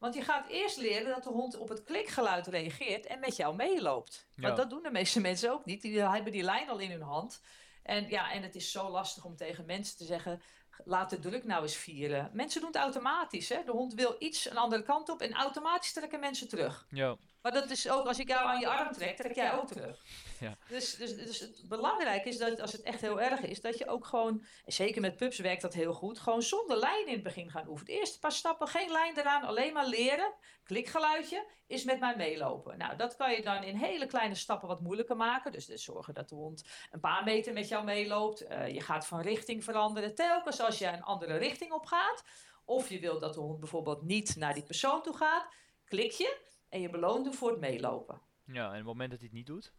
Want je gaat eerst leren dat de hond op het klikgeluid reageert en met jou meeloopt. Ja. Maar dat doen de meeste mensen ook niet. Die hebben die lijn al in hun hand. En ja, en het is zo lastig om tegen mensen te zeggen: laat de druk nou eens vieren. Mensen doen het automatisch. Hè? De hond wil iets een andere kant op en automatisch trekken mensen terug. Ja. Maar dat is ook als ik jou aan je arm trek, trek jij ook terug. Ja. Dus, dus, dus het belangrijk is dat als het echt heel erg is, dat je ook gewoon, zeker met pups werkt dat heel goed, gewoon zonder lijn in het begin gaan oefenen. Eerst een paar stappen, geen lijn eraan, alleen maar leren. Klikgeluidje is met mij meelopen. Nou, dat kan je dan in hele kleine stappen wat moeilijker maken. Dus, dus zorgen dat de hond een paar meter met jou meeloopt. Uh, je gaat van richting veranderen. Telkens als je een andere richting op gaat, of je wilt dat de hond bijvoorbeeld niet naar die persoon toe gaat, klik je en je beloont hem voor het meelopen. Ja, en op het moment dat hij het niet doet?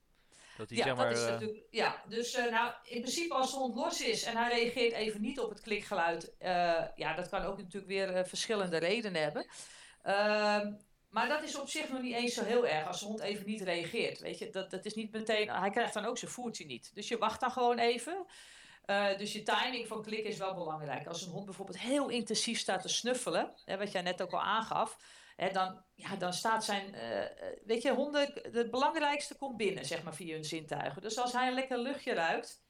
Dat hij, ja, zeg maar, dat is uh, natuurlijk. Ja, dus uh, nou, in principe als de hond los is en hij reageert even niet op het klikgeluid, uh, ja, dat kan ook natuurlijk weer verschillende redenen hebben. Ehm, maar dat is op zich nog niet eens zo heel erg als de hond even niet reageert. Weet je, dat, dat is niet meteen. Hij krijgt dan ook zijn voertje niet. Dus je wacht dan gewoon even. Uh, dus je timing van klikken is wel belangrijk. Als een hond bijvoorbeeld heel intensief staat te snuffelen, hè, wat jij net ook al aangaf, hè, dan, ja, dan staat zijn. Uh, weet je, honden, het belangrijkste komt binnen, zeg maar, via hun zintuigen. Dus als hij een lekker luchtje ruikt,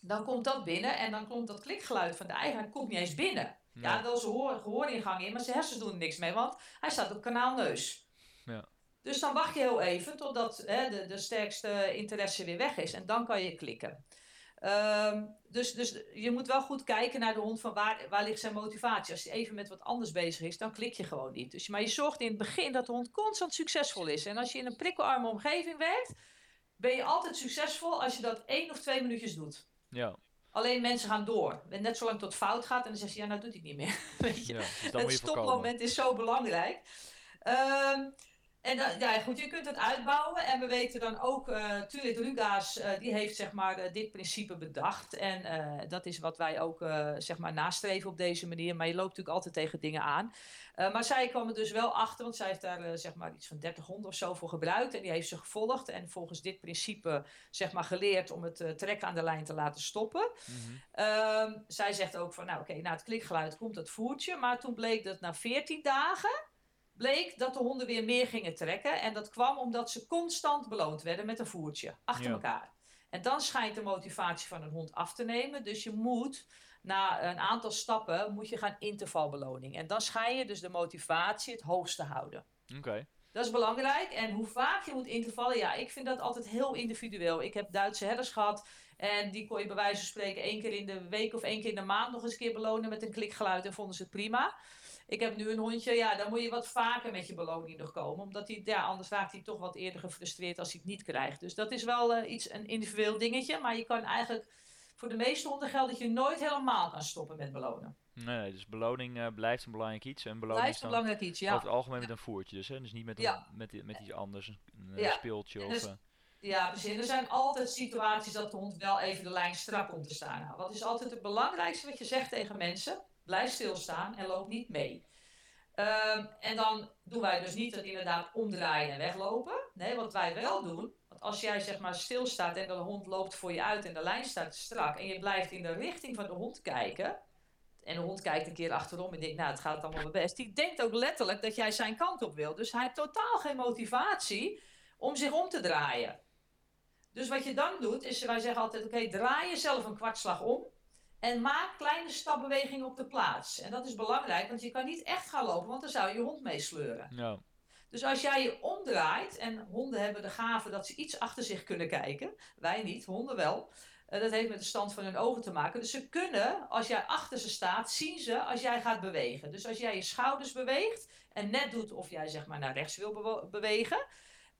dan komt dat binnen en dan komt dat klikgeluid van de eigenaar komt niet eens binnen. Ja, ja wel zijn gehoor, gehooringang in, maar zijn hersens doen er niks mee, want hij staat op kanaal neus. Ja. Dus dan wacht je heel even totdat hè, de, de sterkste interesse weer weg is en dan kan je klikken. Um, dus, dus je moet wel goed kijken naar de hond van waar, waar ligt zijn motivatie. Als hij even met wat anders bezig is, dan klik je gewoon niet. Dus, maar je zorgt in het begin dat de hond constant succesvol is. En als je in een prikkelarme omgeving werkt, ben je altijd succesvol als je dat één of twee minuutjes doet. Ja. Alleen mensen gaan door. En net zolang tot fout gaat en dan zeg je, ja, nou doet hij het niet meer. Weet je? Ja, dus het stopmoment is zo belangrijk. Um, en dan, ja, goed, je kunt het uitbouwen. En we weten dan ook, uh, Tulit Rugaas, uh, die heeft zeg maar uh, dit principe bedacht. En dat is wat wij ook zeg maar nastreven op deze manier. Maar je loopt natuurlijk altijd tegen dingen aan. maar zij kwam er dus wel achter, want zij heeft daar zeg maar iets van 30 honden of zo voor gebruikt. En die heeft ze gevolgd. En volgens dit principe zeg maar geleerd om het trekken aan de lijn te laten stoppen. Mhm. -hmm. zij zegt ook van, nou oké, okay, na het klikgeluid komt dat voertje. Maar toen bleek dat na 14 dagen bleek dat de honden weer meer gingen trekken. En dat kwam omdat ze constant beloond werden met een voertje achter Ja. elkaar. En dan schijnt de motivatie van een hond af te nemen. Dus je moet na een aantal stappen moet je gaan intervalbeloning. En dan schijn je dus de motivatie het hoogste houden. Oké. Dat is belangrijk. En hoe vaak je moet intervallen, ja, ik vind dat altijd heel individueel. Ik heb Duitse herders gehad en die kon je bij wijze van spreken één keer in de week of één keer in de maand nog eens een keer belonen met een klikgeluid en vonden ze het prima. Ik heb nu een hondje, ja, dan moet je wat vaker met je beloning nog komen. Omdat hij, ja, anders raakt hij toch wat eerder gefrustreerd als hij het niet krijgt. Dus dat is wel eh, iets, een individueel dingetje. Maar je kan eigenlijk, voor de meeste honden geldt dat je nooit helemaal kan stoppen met belonen. Nee, dus beloning eh, blijft een belangrijk iets. En beloning Blijft een belangrijk iets, ja. over het algemeen met een voertje dus, hè? Dus niet met, een, Ja. met, met iets anders, een Ja. speeltje of... dus- eh, Ja, precies. Er zijn altijd situaties dat de hond wel even de lijn strak komt te staan. Nou, wat is altijd het belangrijkste wat je zegt tegen mensen? Blijf stilstaan en loop niet mee. Ehm, en dan doen wij dus niet dat inderdaad omdraaien en weglopen. Nee, wat wij wel doen, want als jij zeg maar stilstaat en de hond loopt voor je uit en de lijn staat strak en je blijft in de richting van de hond kijken, en de hond kijkt een keer achterom en denkt, nou, het gaat allemaal best. Die denkt ook letterlijk dat jij zijn kant op wil. Dus hij heeft totaal geen motivatie om zich om te draaien. Dus wat je dan doet, is wij zeggen altijd, oké, draai jezelf een kwartslag om. En maak kleine stapbewegingen op de plaats. En dat is belangrijk, want je kan niet echt gaan lopen, want dan zou je je hond meesleuren. Ja. Dus als jij je omdraait, en honden hebben de gave dat ze iets achter zich kunnen kijken, wij niet, honden wel. Uh, dat heeft met de stand van hun ogen te maken. Dus ze kunnen, als jij achter ze staat, zien ze als jij gaat bewegen. Dus als jij je schouders beweegt en net doet of jij zeg maar naar rechts wil bewegen,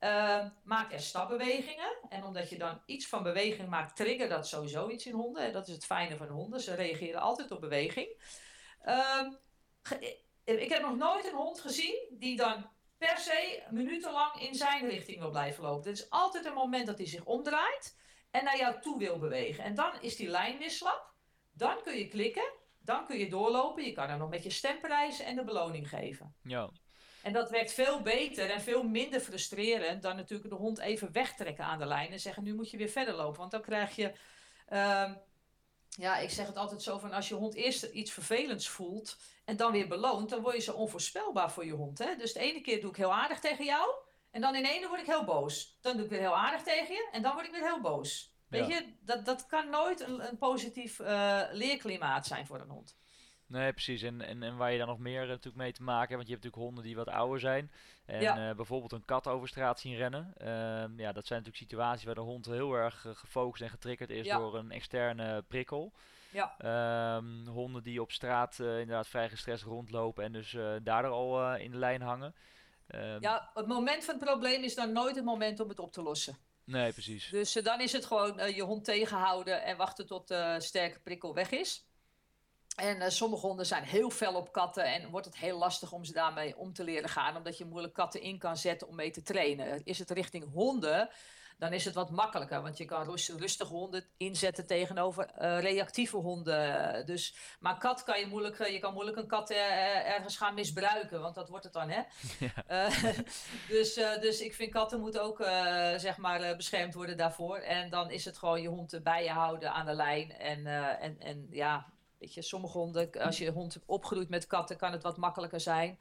uh, maak er stapbewegingen. En omdat je dan iets van beweging maakt, trigger dat sowieso iets in honden. En dat is het fijne van honden. Ze reageren altijd op beweging. Uh, ik heb nog nooit een hond gezien die dan per se minutenlang in zijn richting wil blijven lopen. Er is altijd een moment dat hij zich omdraait en naar jou toe wil bewegen. En dan is die lijn weer slap. Dan kun je klikken. Dan kun je doorlopen. Je kan er nog met je stem prijzen en de beloning geven. Ja. En dat werkt veel beter en veel minder frustrerend dan natuurlijk de hond even wegtrekken aan de lijn en zeggen: nu moet je weer verder lopen. Want dan krijg je. Uh, ja, ik zeg het altijd zo van als je hond eerst iets vervelends voelt en dan weer beloont, dan word je zo onvoorspelbaar voor je hond. Hè? Dus de ene keer doe ik heel aardig tegen jou en dan in ene word ik heel boos. Dan doe ik weer heel aardig tegen je en dan word ik weer heel boos. Weet je, dat, dat kan nooit een, een positief uh, leerklimaat zijn voor een hond. Nee, precies. En, en, en waar je dan nog meer uh, natuurlijk mee te maken hebt, want je hebt natuurlijk honden die wat ouder zijn. En ja. uh, bijvoorbeeld een kat over straat zien rennen. Uh, ja, dat zijn natuurlijk situaties waar de hond heel erg gefocust en getriggerd is ja. door een externe prikkel. Ja. Ehm, honden die op straat inderdaad vrij gestrest rondlopen en dus daardoor al in de lijn hangen. Ehm, ja, het moment van het probleem is dan nooit het moment om het op te lossen. Nee, precies. Dus dan is het gewoon je hond tegenhouden en wachten tot de sterke prikkel weg is. En uh, sommige honden zijn heel fel op katten en wordt het heel lastig om ze daarmee om te leren gaan, omdat je moeilijk katten in kan zetten om mee te trainen. Is het richting honden, dan is het wat makkelijker, want je kan rustige honden inzetten tegenover uh, reactieve honden. Dus, maar kat kan je moeilijk, je kan moeilijk een kat uh, ergens gaan misbruiken, want dat wordt het dan, hè? Ja. dus, dus ik vind katten moeten ook, zeg maar, beschermd worden daarvoor. En dan is het gewoon je hond bij je houden aan de lijn en, en, en ja Weet je, sommige honden, als je hond opgroeit met katten, kan het wat makkelijker zijn.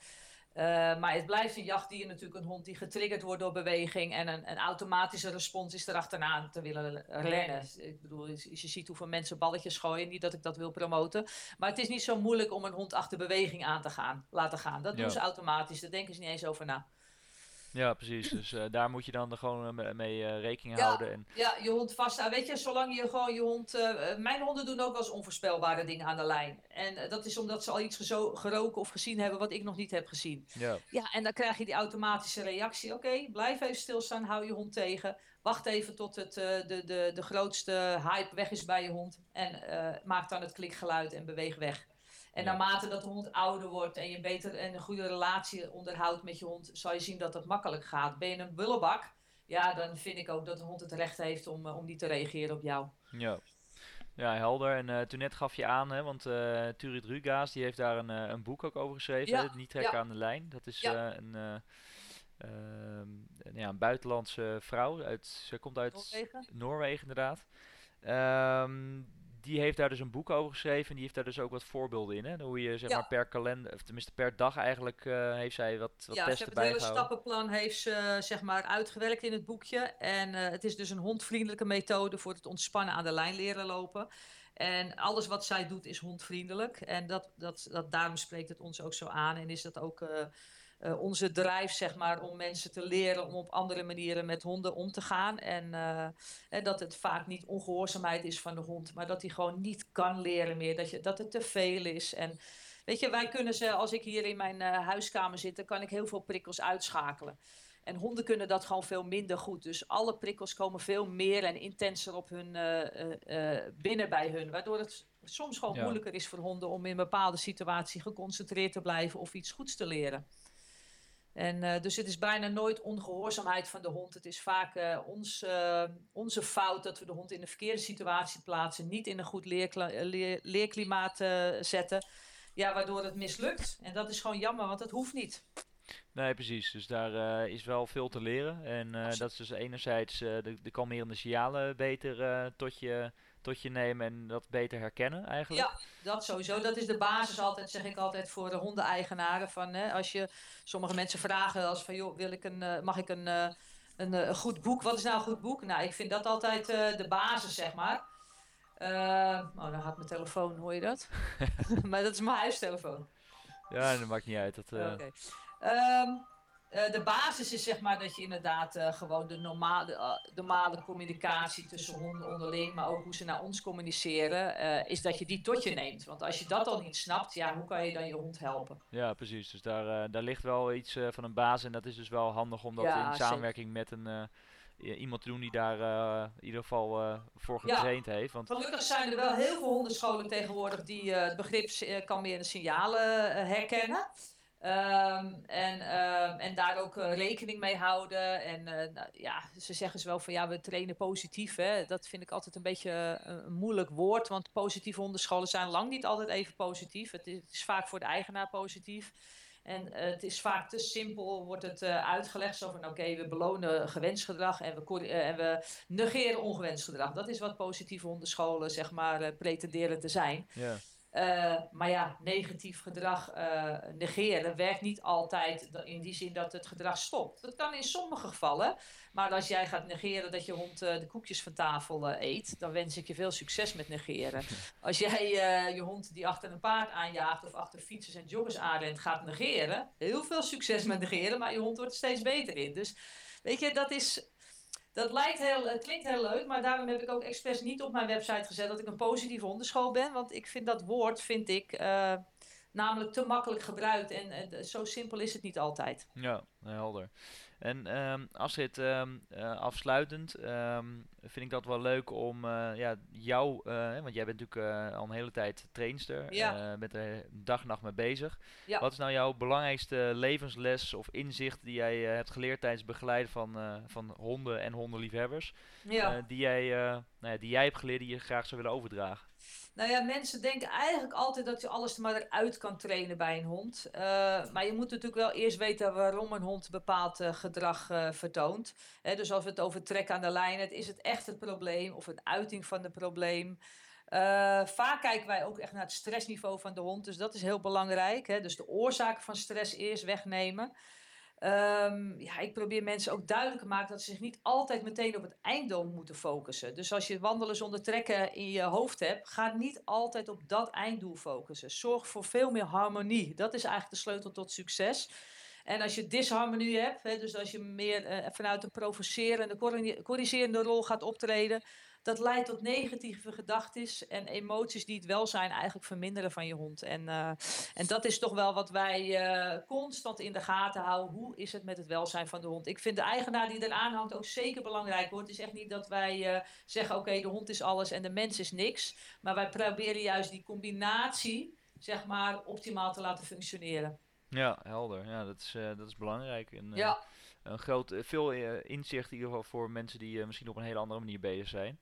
Uh, maar het blijft een jachtdier natuurlijk een hond die getriggerd wordt door beweging. En een, een automatische respons is erachteraan te willen rennen. Ik bedoel, je, je ziet hoeveel mensen balletjes gooien. Niet dat ik dat wil promoten. Maar het is niet zo moeilijk om een hond achter beweging aan te gaan, laten gaan. Dat doen ze automatisch. Daar denken ze niet eens over na. Ja, precies. Dus uh, daar moet je dan gewoon uh, mee uh, rekening ja, houden. En... Ja, je hond vast. Weet je, zolang je gewoon je hond. mijn honden doen ook wel eens onvoorspelbare dingen aan de lijn. En dat is omdat ze al iets geroken of gezien hebben wat ik nog niet heb gezien. Ja, ja en dan krijg je die automatische reactie. Oké, okay, blijf even stilstaan, hou je hond tegen. Wacht even tot het, de, de, de grootste hype weg is bij je hond. En maak dan het klikgeluid en beweeg weg. En naarmate dat de hond ouder wordt en je beter en een goede relatie onderhoudt met je hond, zal je zien dat het makkelijk gaat. Ben je een bullebak, ja, dan vind ik ook dat de hond het recht heeft om, uh, om niet te reageren op jou. Ja. Ja, helder. En uh, toen net gaf je aan, hè, want uh, Turit Rugaas die heeft daar een, uh, een boek ook over geschreven, ja. Niet trekken ja. aan de lijn. Dat is ja. een, ehm, ja, een buitenlandse vrouw. Uit, ze komt uit Noorwegen, Noorwegen inderdaad. Um, die heeft daar dus een boek over geschreven. En die heeft daar dus ook wat voorbeelden in. Hè? Hoe je zeg ja. maar per kalender, of tenminste per dag eigenlijk, uh, heeft zij wat, wat ja, testen bijgehouden. Ja, het hele stappenplan heeft ze zeg maar uitgewerkt in het boekje. En uh, het is dus een hondvriendelijke methode voor het ontspannen aan de lijn leren lopen. En alles wat zij doet is hondvriendelijk. En dat, dat, dat, daarom spreekt het ons ook zo aan. En is dat ook... Uh, uh, onze drijf, zeg maar, om mensen te leren om op andere manieren met honden om te gaan. En, en dat het vaak niet ongehoorzaamheid is van de hond, maar dat hij gewoon niet kan leren meer. Dat, je, dat het te veel is. En weet je, wij kunnen ze, als ik hier in mijn uh, huiskamer zit, dan kan ik heel veel prikkels uitschakelen. En honden kunnen dat gewoon veel minder goed. Dus alle prikkels komen veel meer en intenser op hun, binnen bij hun. Waardoor het soms gewoon ja. moeilijker is voor honden om in een bepaalde situatie geconcentreerd te blijven of iets goeds te leren. En, uh, dus het is bijna nooit ongehoorzaamheid van de hond. Het is vaak uh, ons, uh, onze fout dat we de hond in de verkeerde situatie plaatsen, niet in een goed leerkla leer leerklimaat zetten, ja, waardoor het mislukt. En dat is gewoon jammer, want dat hoeft niet. Nee, precies. Dus daar is wel veel te leren. En dat is dus enerzijds de, de kalmerende signalen beter tot je tot je nemen en dat beter herkennen eigenlijk? Ja, dat sowieso. Dat is de basis altijd, zeg ik altijd, voor de hondeneigenaren. Van, hè, als je sommige mensen vragen als van, joh, wil ik een, uh, mag ik een, uh, een, een, goed boek? Wat is nou een goed boek? Nou, ik vind dat altijd uh, de basis, zeg maar. oh, dan gaat mijn telefoon, hoor je dat? maar dat is mijn huistelefoon. Ja, dat maakt niet uit. Dat, Oké. Okay. Um, uh, de basis is zeg maar dat je inderdaad uh, gewoon de normale, uh, normale communicatie tussen honden onderling, maar ook hoe ze naar ons communiceren, is dat je die tot je neemt. Want als je dat al niet snapt, ja, hoe kan je dan je hond helpen? Ja, precies. Dus daar, daar ligt wel iets van een basis en dat is dus wel handig om dat ja, in samenwerking met een iemand te doen die daar uh, in ieder geval uh, voor getraind ja, heeft. Want... Gelukkig zijn er wel heel veel hondenscholen tegenwoordig die uh, het begrip kan meer de signalen herkennen. Um, en, uh, en daar ook uh, rekening mee houden. En uh, nou, ja, ze zeggen ze wel van ja, we trainen positief. Hè. Dat vind ik altijd een beetje een moeilijk woord. Want positieve hondenscholen zijn lang niet altijd even positief. Het is, vaak voor de eigenaar positief. En het is vaak te simpel, wordt het uitgelegd. Zo van oké, we belonen gewenst gedrag en we, en we negeren ongewenst gedrag. Dat is wat positieve hondenscholen zeg maar pretenderen te zijn. Ja. Uh, maar ja, negatief gedrag uh, negeren werkt niet altijd in die zin dat het gedrag stopt. Dat kan in sommige gevallen. Maar als jij gaat negeren dat je hond uh, de koekjes van tafel eet, dan wens ik je veel succes met negeren. Als jij je hond die achter een paard aanjaagt of achter fietsers en joggers aanrent gaat negeren, heel veel succes met negeren, maar je hond wordt er steeds beter in. Dus weet je, dat is dat lijkt heel, klinkt heel leuk, maar daarom heb ik ook expres niet op mijn website gezet dat ik een positieve hondenschool ben. Want ik vind dat woord, vind ik, uh, namelijk te makkelijk gebruikt. En, en zo simpel is het niet altijd. Ja, helder. En um, Astrid, um, uh, afsluitend um, vind ik dat wel leuk om uh, ja, jou, uh, want jij bent natuurlijk al een hele tijd trainster, ja. bent er dag en nacht mee bezig. Ja. Wat is nou jouw belangrijkste levensles of inzicht die jij hebt geleerd tijdens het begeleiden van, van honden en hondenliefhebbers? Ja. die, jij, nou ja, die jij hebt geleerd die je graag zou willen overdragen? Nou ja, mensen denken eigenlijk altijd dat je alles er maar eruit kan trainen bij een hond. Uh, maar je moet natuurlijk wel eerst weten waarom een hond bepaald uh, gedrag uh, vertoont. Dus als we het over trek aan de lijn is het echt het probleem of een uiting van het probleem. vaak kijken wij ook echt naar het stressniveau van de hond, dus dat is heel belangrijk. Dus de oorzaken van stress eerst wegnemen. Um, ja, ik probeer mensen ook duidelijk te maken dat ze zich niet altijd meteen op het einddoel moeten focussen. Dus als je wandelen zonder trekken in je hoofd hebt, ga niet altijd op dat einddoel focussen. Zorg voor veel meer harmonie. Dat is eigenlijk de sleutel tot succes. En als je disharmonie hebt, hè, dus als je meer uh, vanuit een provocerende, corrigerende rol gaat optreden, dat leidt tot negatieve gedachten en emoties die het welzijn eigenlijk verminderen van je hond. En, uh, en dat is toch wel wat wij uh, constant in de gaten houden. Hoe is het met het welzijn van de hond? Ik vind de eigenaar die eraan hangt ook zeker belangrijk. Hoor. Het is echt niet dat wij uh, zeggen, oké, okay, de hond is alles en de mens is niks. Maar wij proberen juist die combinatie, zeg maar, optimaal te laten functioneren. Ja, helder. Ja, dat is, dat is belangrijk. En, ja een groot, veel inzicht in ieder geval voor mensen die misschien op een hele andere manier bezig zijn.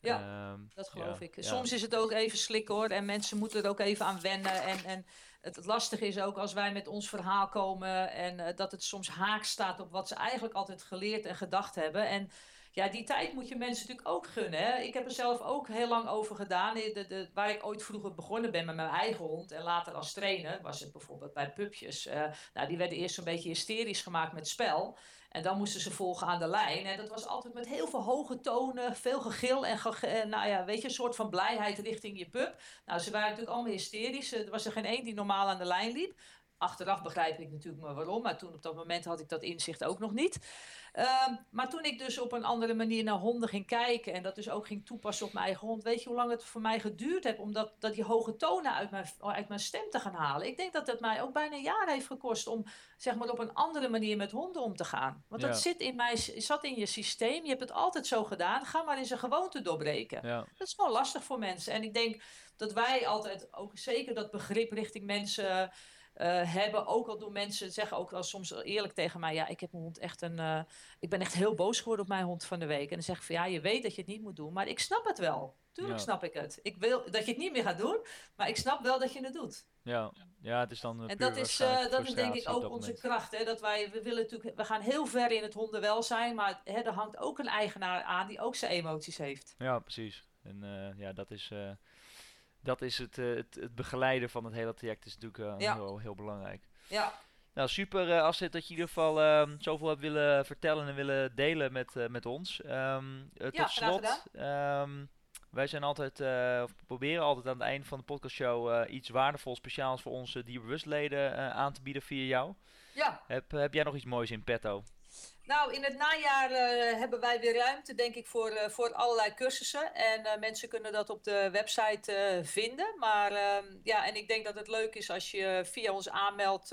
Ja, um, dat geloof ja, ik. Soms is het ook even slikken hoor. En mensen moeten er ook even aan wennen. En, en het, het lastige is ook als wij met ons verhaal komen. En uh, dat het soms haak staat op wat ze eigenlijk altijd geleerd en gedacht hebben. En ja, die tijd moet je mensen natuurlijk ook gunnen. Hè? Ik heb er zelf ook heel lang over gedaan. De, de, waar ik ooit vroeger begonnen ben met mijn eigen hond en later als trainer, was het bijvoorbeeld bij pupjes. Uh, nou, die werden eerst een beetje hysterisch gemaakt met spel. En dan moesten ze volgen aan de lijn. En dat was altijd met heel veel hoge tonen, veel gegil en ge nou ja, weet je, een soort van blijheid richting je pup. Nou, ze waren natuurlijk allemaal hysterisch. Er was er geen één die normaal aan de lijn liep. Achteraf begrijp ik natuurlijk maar waarom, maar toen op dat moment had ik dat inzicht ook nog niet. Uh, maar toen ik dus op een andere manier naar honden ging kijken en dat dus ook ging toepassen op mijn eigen hond, weet je hoe lang het voor mij geduurd heeft om dat, dat die hoge tonen uit mijn, uit mijn stem te gaan halen? Ik denk dat het mij ook bijna een jaar heeft gekost om zeg maar op een andere manier met honden om te gaan. Want dat zit in mij, zat in je systeem, je hebt het altijd zo gedaan, ga maar eens een gewoonte doorbreken. Ja. Dat is wel lastig voor mensen. En ik denk dat wij altijd ook zeker dat begrip richting mensen uh, hebben. Ook al doen mensen, zeggen ook wel soms eerlijk tegen mij: Ja, ik heb mijn hond echt een. Uh, ik ben echt heel boos geworden op mijn hond van de week. En dan zeg ik van ja, je weet dat je het niet moet doen, maar ik snap het wel. Tuurlijk snap ik het. Ik wil dat je het niet meer gaat doen, maar ik snap wel dat je het doet. Ja, ja het is dan. En dat is, uh, dat is denk ik ook onze kracht. Hè? Dat wij, we willen natuurlijk, we gaan heel ver in het hondenwelzijn, maar hè, er hangt ook een eigenaar aan die ook zijn emoties heeft. Ja, precies. En ja, dat is dat is het, uh, het, het, begeleiden van het hele traject is natuurlijk uh, heel, heel, belangrijk. Ja. Nou, super uh, Astrid dat je in ieder geval uh, zoveel hebt willen vertellen en willen delen met, met ons. Um, tot ja, slot, um, wij zijn altijd, of proberen altijd aan het einde van de podcastshow iets waardevol, speciaals voor onze dierbewustleden aan te bieden via jou. Ja. Heb, heb jij nog iets moois in petto? Nou, in het najaar uh, hebben wij weer ruimte, denk ik, voor, uh, voor allerlei cursussen. En uh, mensen kunnen dat op de website vinden. Maar ehm, ja, en ik denk dat het leuk is als je via ons aanmeldt.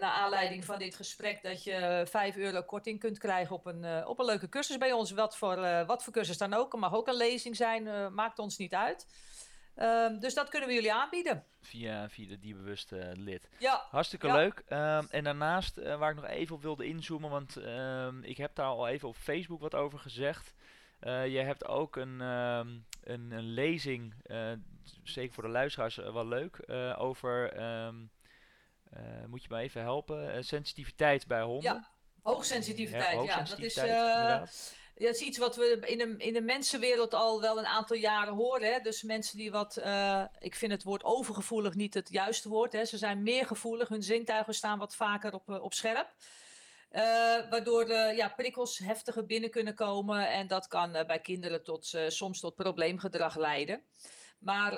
naar aanleiding van dit gesprek, dat je 5 euro korting kunt krijgen op een, op een leuke cursus bij ons. Wat voor, wat voor cursus dan ook. Het mag ook een lezing zijn, maakt ons niet uit. Um, dus dat kunnen we jullie aanbieden. Via, via de dierbewuste uh, lid. Ja. Hartstikke leuk. Um, en daarnaast, uh, waar ik nog even op wilde inzoomen, want um, ik heb daar al even op Facebook wat over gezegd. Uh, je hebt ook een, een, een, lezing, zeker voor de luisteraars wel leuk, over, moet je me even helpen, sensitiviteit bij honden. Ja, hoogsensitiviteit. Ja, hoogsensitiviteit, ja dat is dat is iets wat we in de, in de mensenwereld al wel een aantal jaren horen. Hè? Dus mensen die wat, uh, ik vind het woord overgevoelig niet het juiste woord. Hè? Ze zijn meer gevoelig, hun zintuigen staan wat vaker op, eh, op scherp. Uh, waardoor uh, ja, prikkels heftiger binnen kunnen komen. En dat kan bij kinderen tot, soms tot probleemgedrag leiden. Maar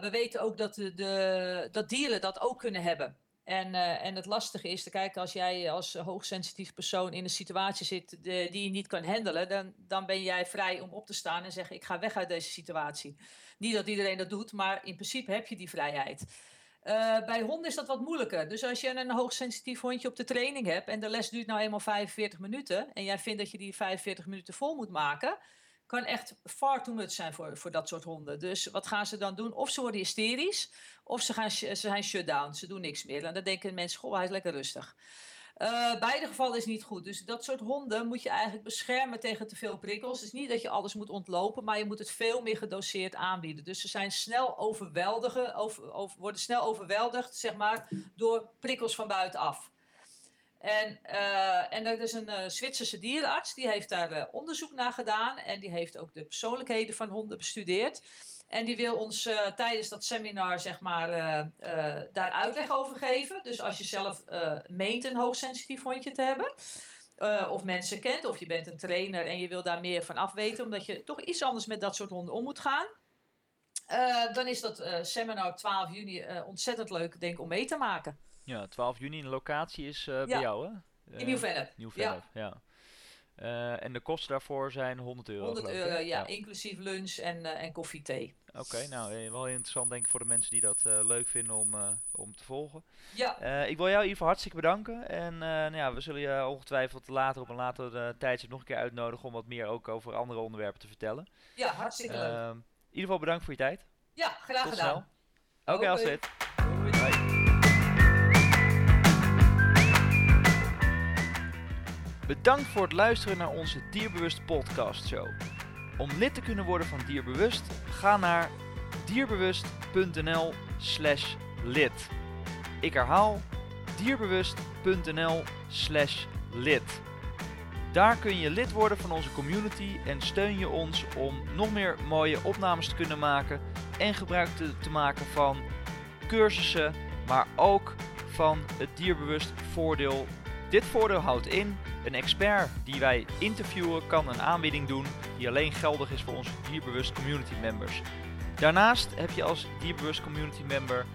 we weten ook dat, de, de, dat dieren dat ook kunnen hebben. En, uh, en het lastige is te kijken als jij als hoogsensitief persoon in een situatie zit de, die je niet kan handelen, dan, dan ben jij vrij om op te staan en zeggen ik ga weg uit deze situatie. Niet dat iedereen dat doet, maar in principe heb je die vrijheid. Uh, bij honden is dat wat moeilijker. Dus als je een hoogsensitief hondje op de training hebt en de les duurt nou eenmaal 45 minuten en jij vindt dat je die 45 minuten vol moet maken, kan echt far too much zijn voor, voor dat soort honden. Dus wat gaan ze dan doen? Of ze worden hysterisch, of ze, gaan, ze zijn shutdown. Ze doen niks meer. En dan denken mensen, goh, hij is lekker rustig. Uh, beide gevallen is niet goed. Dus dat soort honden moet je eigenlijk beschermen tegen te veel prikkels. Het is niet dat je alles moet ontlopen, maar je moet het veel meer gedoseerd aanbieden. Dus ze zijn snel worden snel overweldigd, zeg maar, door prikkels van buitenaf. En, uh, en er is een uh, Zwitserse dierenarts, die heeft daar uh, onderzoek naar gedaan. En die heeft ook de persoonlijkheden van honden bestudeerd. En die wil ons tijdens dat seminar, zeg maar, daar uitleg over geven. Dus als je zelf meent een hoogsensitief hondje te hebben. of mensen kent, of je bent een trainer en je wil daar meer van afweten. Omdat je toch iets anders met dat soort honden om moet gaan. dan is dat seminar 12 juni ontzettend leuk, denk om mee te maken. Ja, 12 juni. De locatie is uh, bij jou, hè? In Nieuw-Vennep. Nieuw ja. ja. Uh, en de kosten daarvoor zijn 100 euro. 100 euro, ja, ja, inclusief lunch en, en koffie, thee. Oké, okay, nou wel interessant denk ik voor de mensen die dat leuk vinden om, om te volgen. Ja. ik wil jou in ieder geval hartstikke bedanken. En nou ja, we zullen je ongetwijfeld later op een later tijdstip nog een keer uitnodigen om wat meer ook over andere onderwerpen te vertellen. Ja, hartstikke leuk. Ehm, in ieder geval bedankt voor je tijd. Ja, graag Tot gedaan. Oké, okay, okay. Astrid. Bedankt voor het luisteren naar onze Dierbewust podcast show. Om lid te kunnen worden van Dierbewust, ga naar dierbewust.nl slash lid. Ik herhaal dierbewust.nl lid. Daar kun je lid worden van onze community en steun je ons om nog meer mooie opnames te kunnen maken en gebruik te, te maken van cursussen, maar ook van het dierbewust voordeel. Dit voordeel houdt in een expert die wij interviewen kan een aanbieding doen die alleen geldig is voor onze dierbewust community members. Daarnaast heb je als dierbewust community member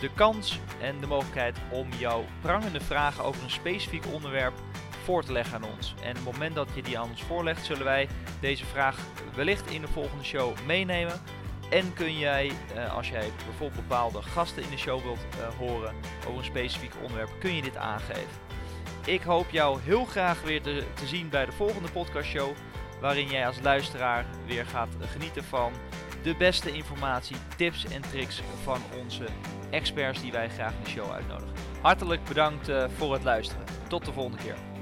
de kans en de mogelijkheid om jouw prangende vragen over een specifiek onderwerp voor te leggen aan ons. En op het moment dat je die aan ons voorlegt, zullen wij deze vraag wellicht in de volgende show meenemen. En kun jij, eh, als jij bijvoorbeeld bepaalde gasten in de show wilt uh, horen over een specifiek onderwerp, kun je dit aangeven. Ik hoop jou heel graag weer te, te zien bij de volgende podcastshow. Waarin jij als luisteraar weer gaat genieten van de beste informatie, tips en tricks van onze experts die wij graag in de show uitnodigen. Hartelijk bedankt eh, voor het luisteren. Tot de volgende keer.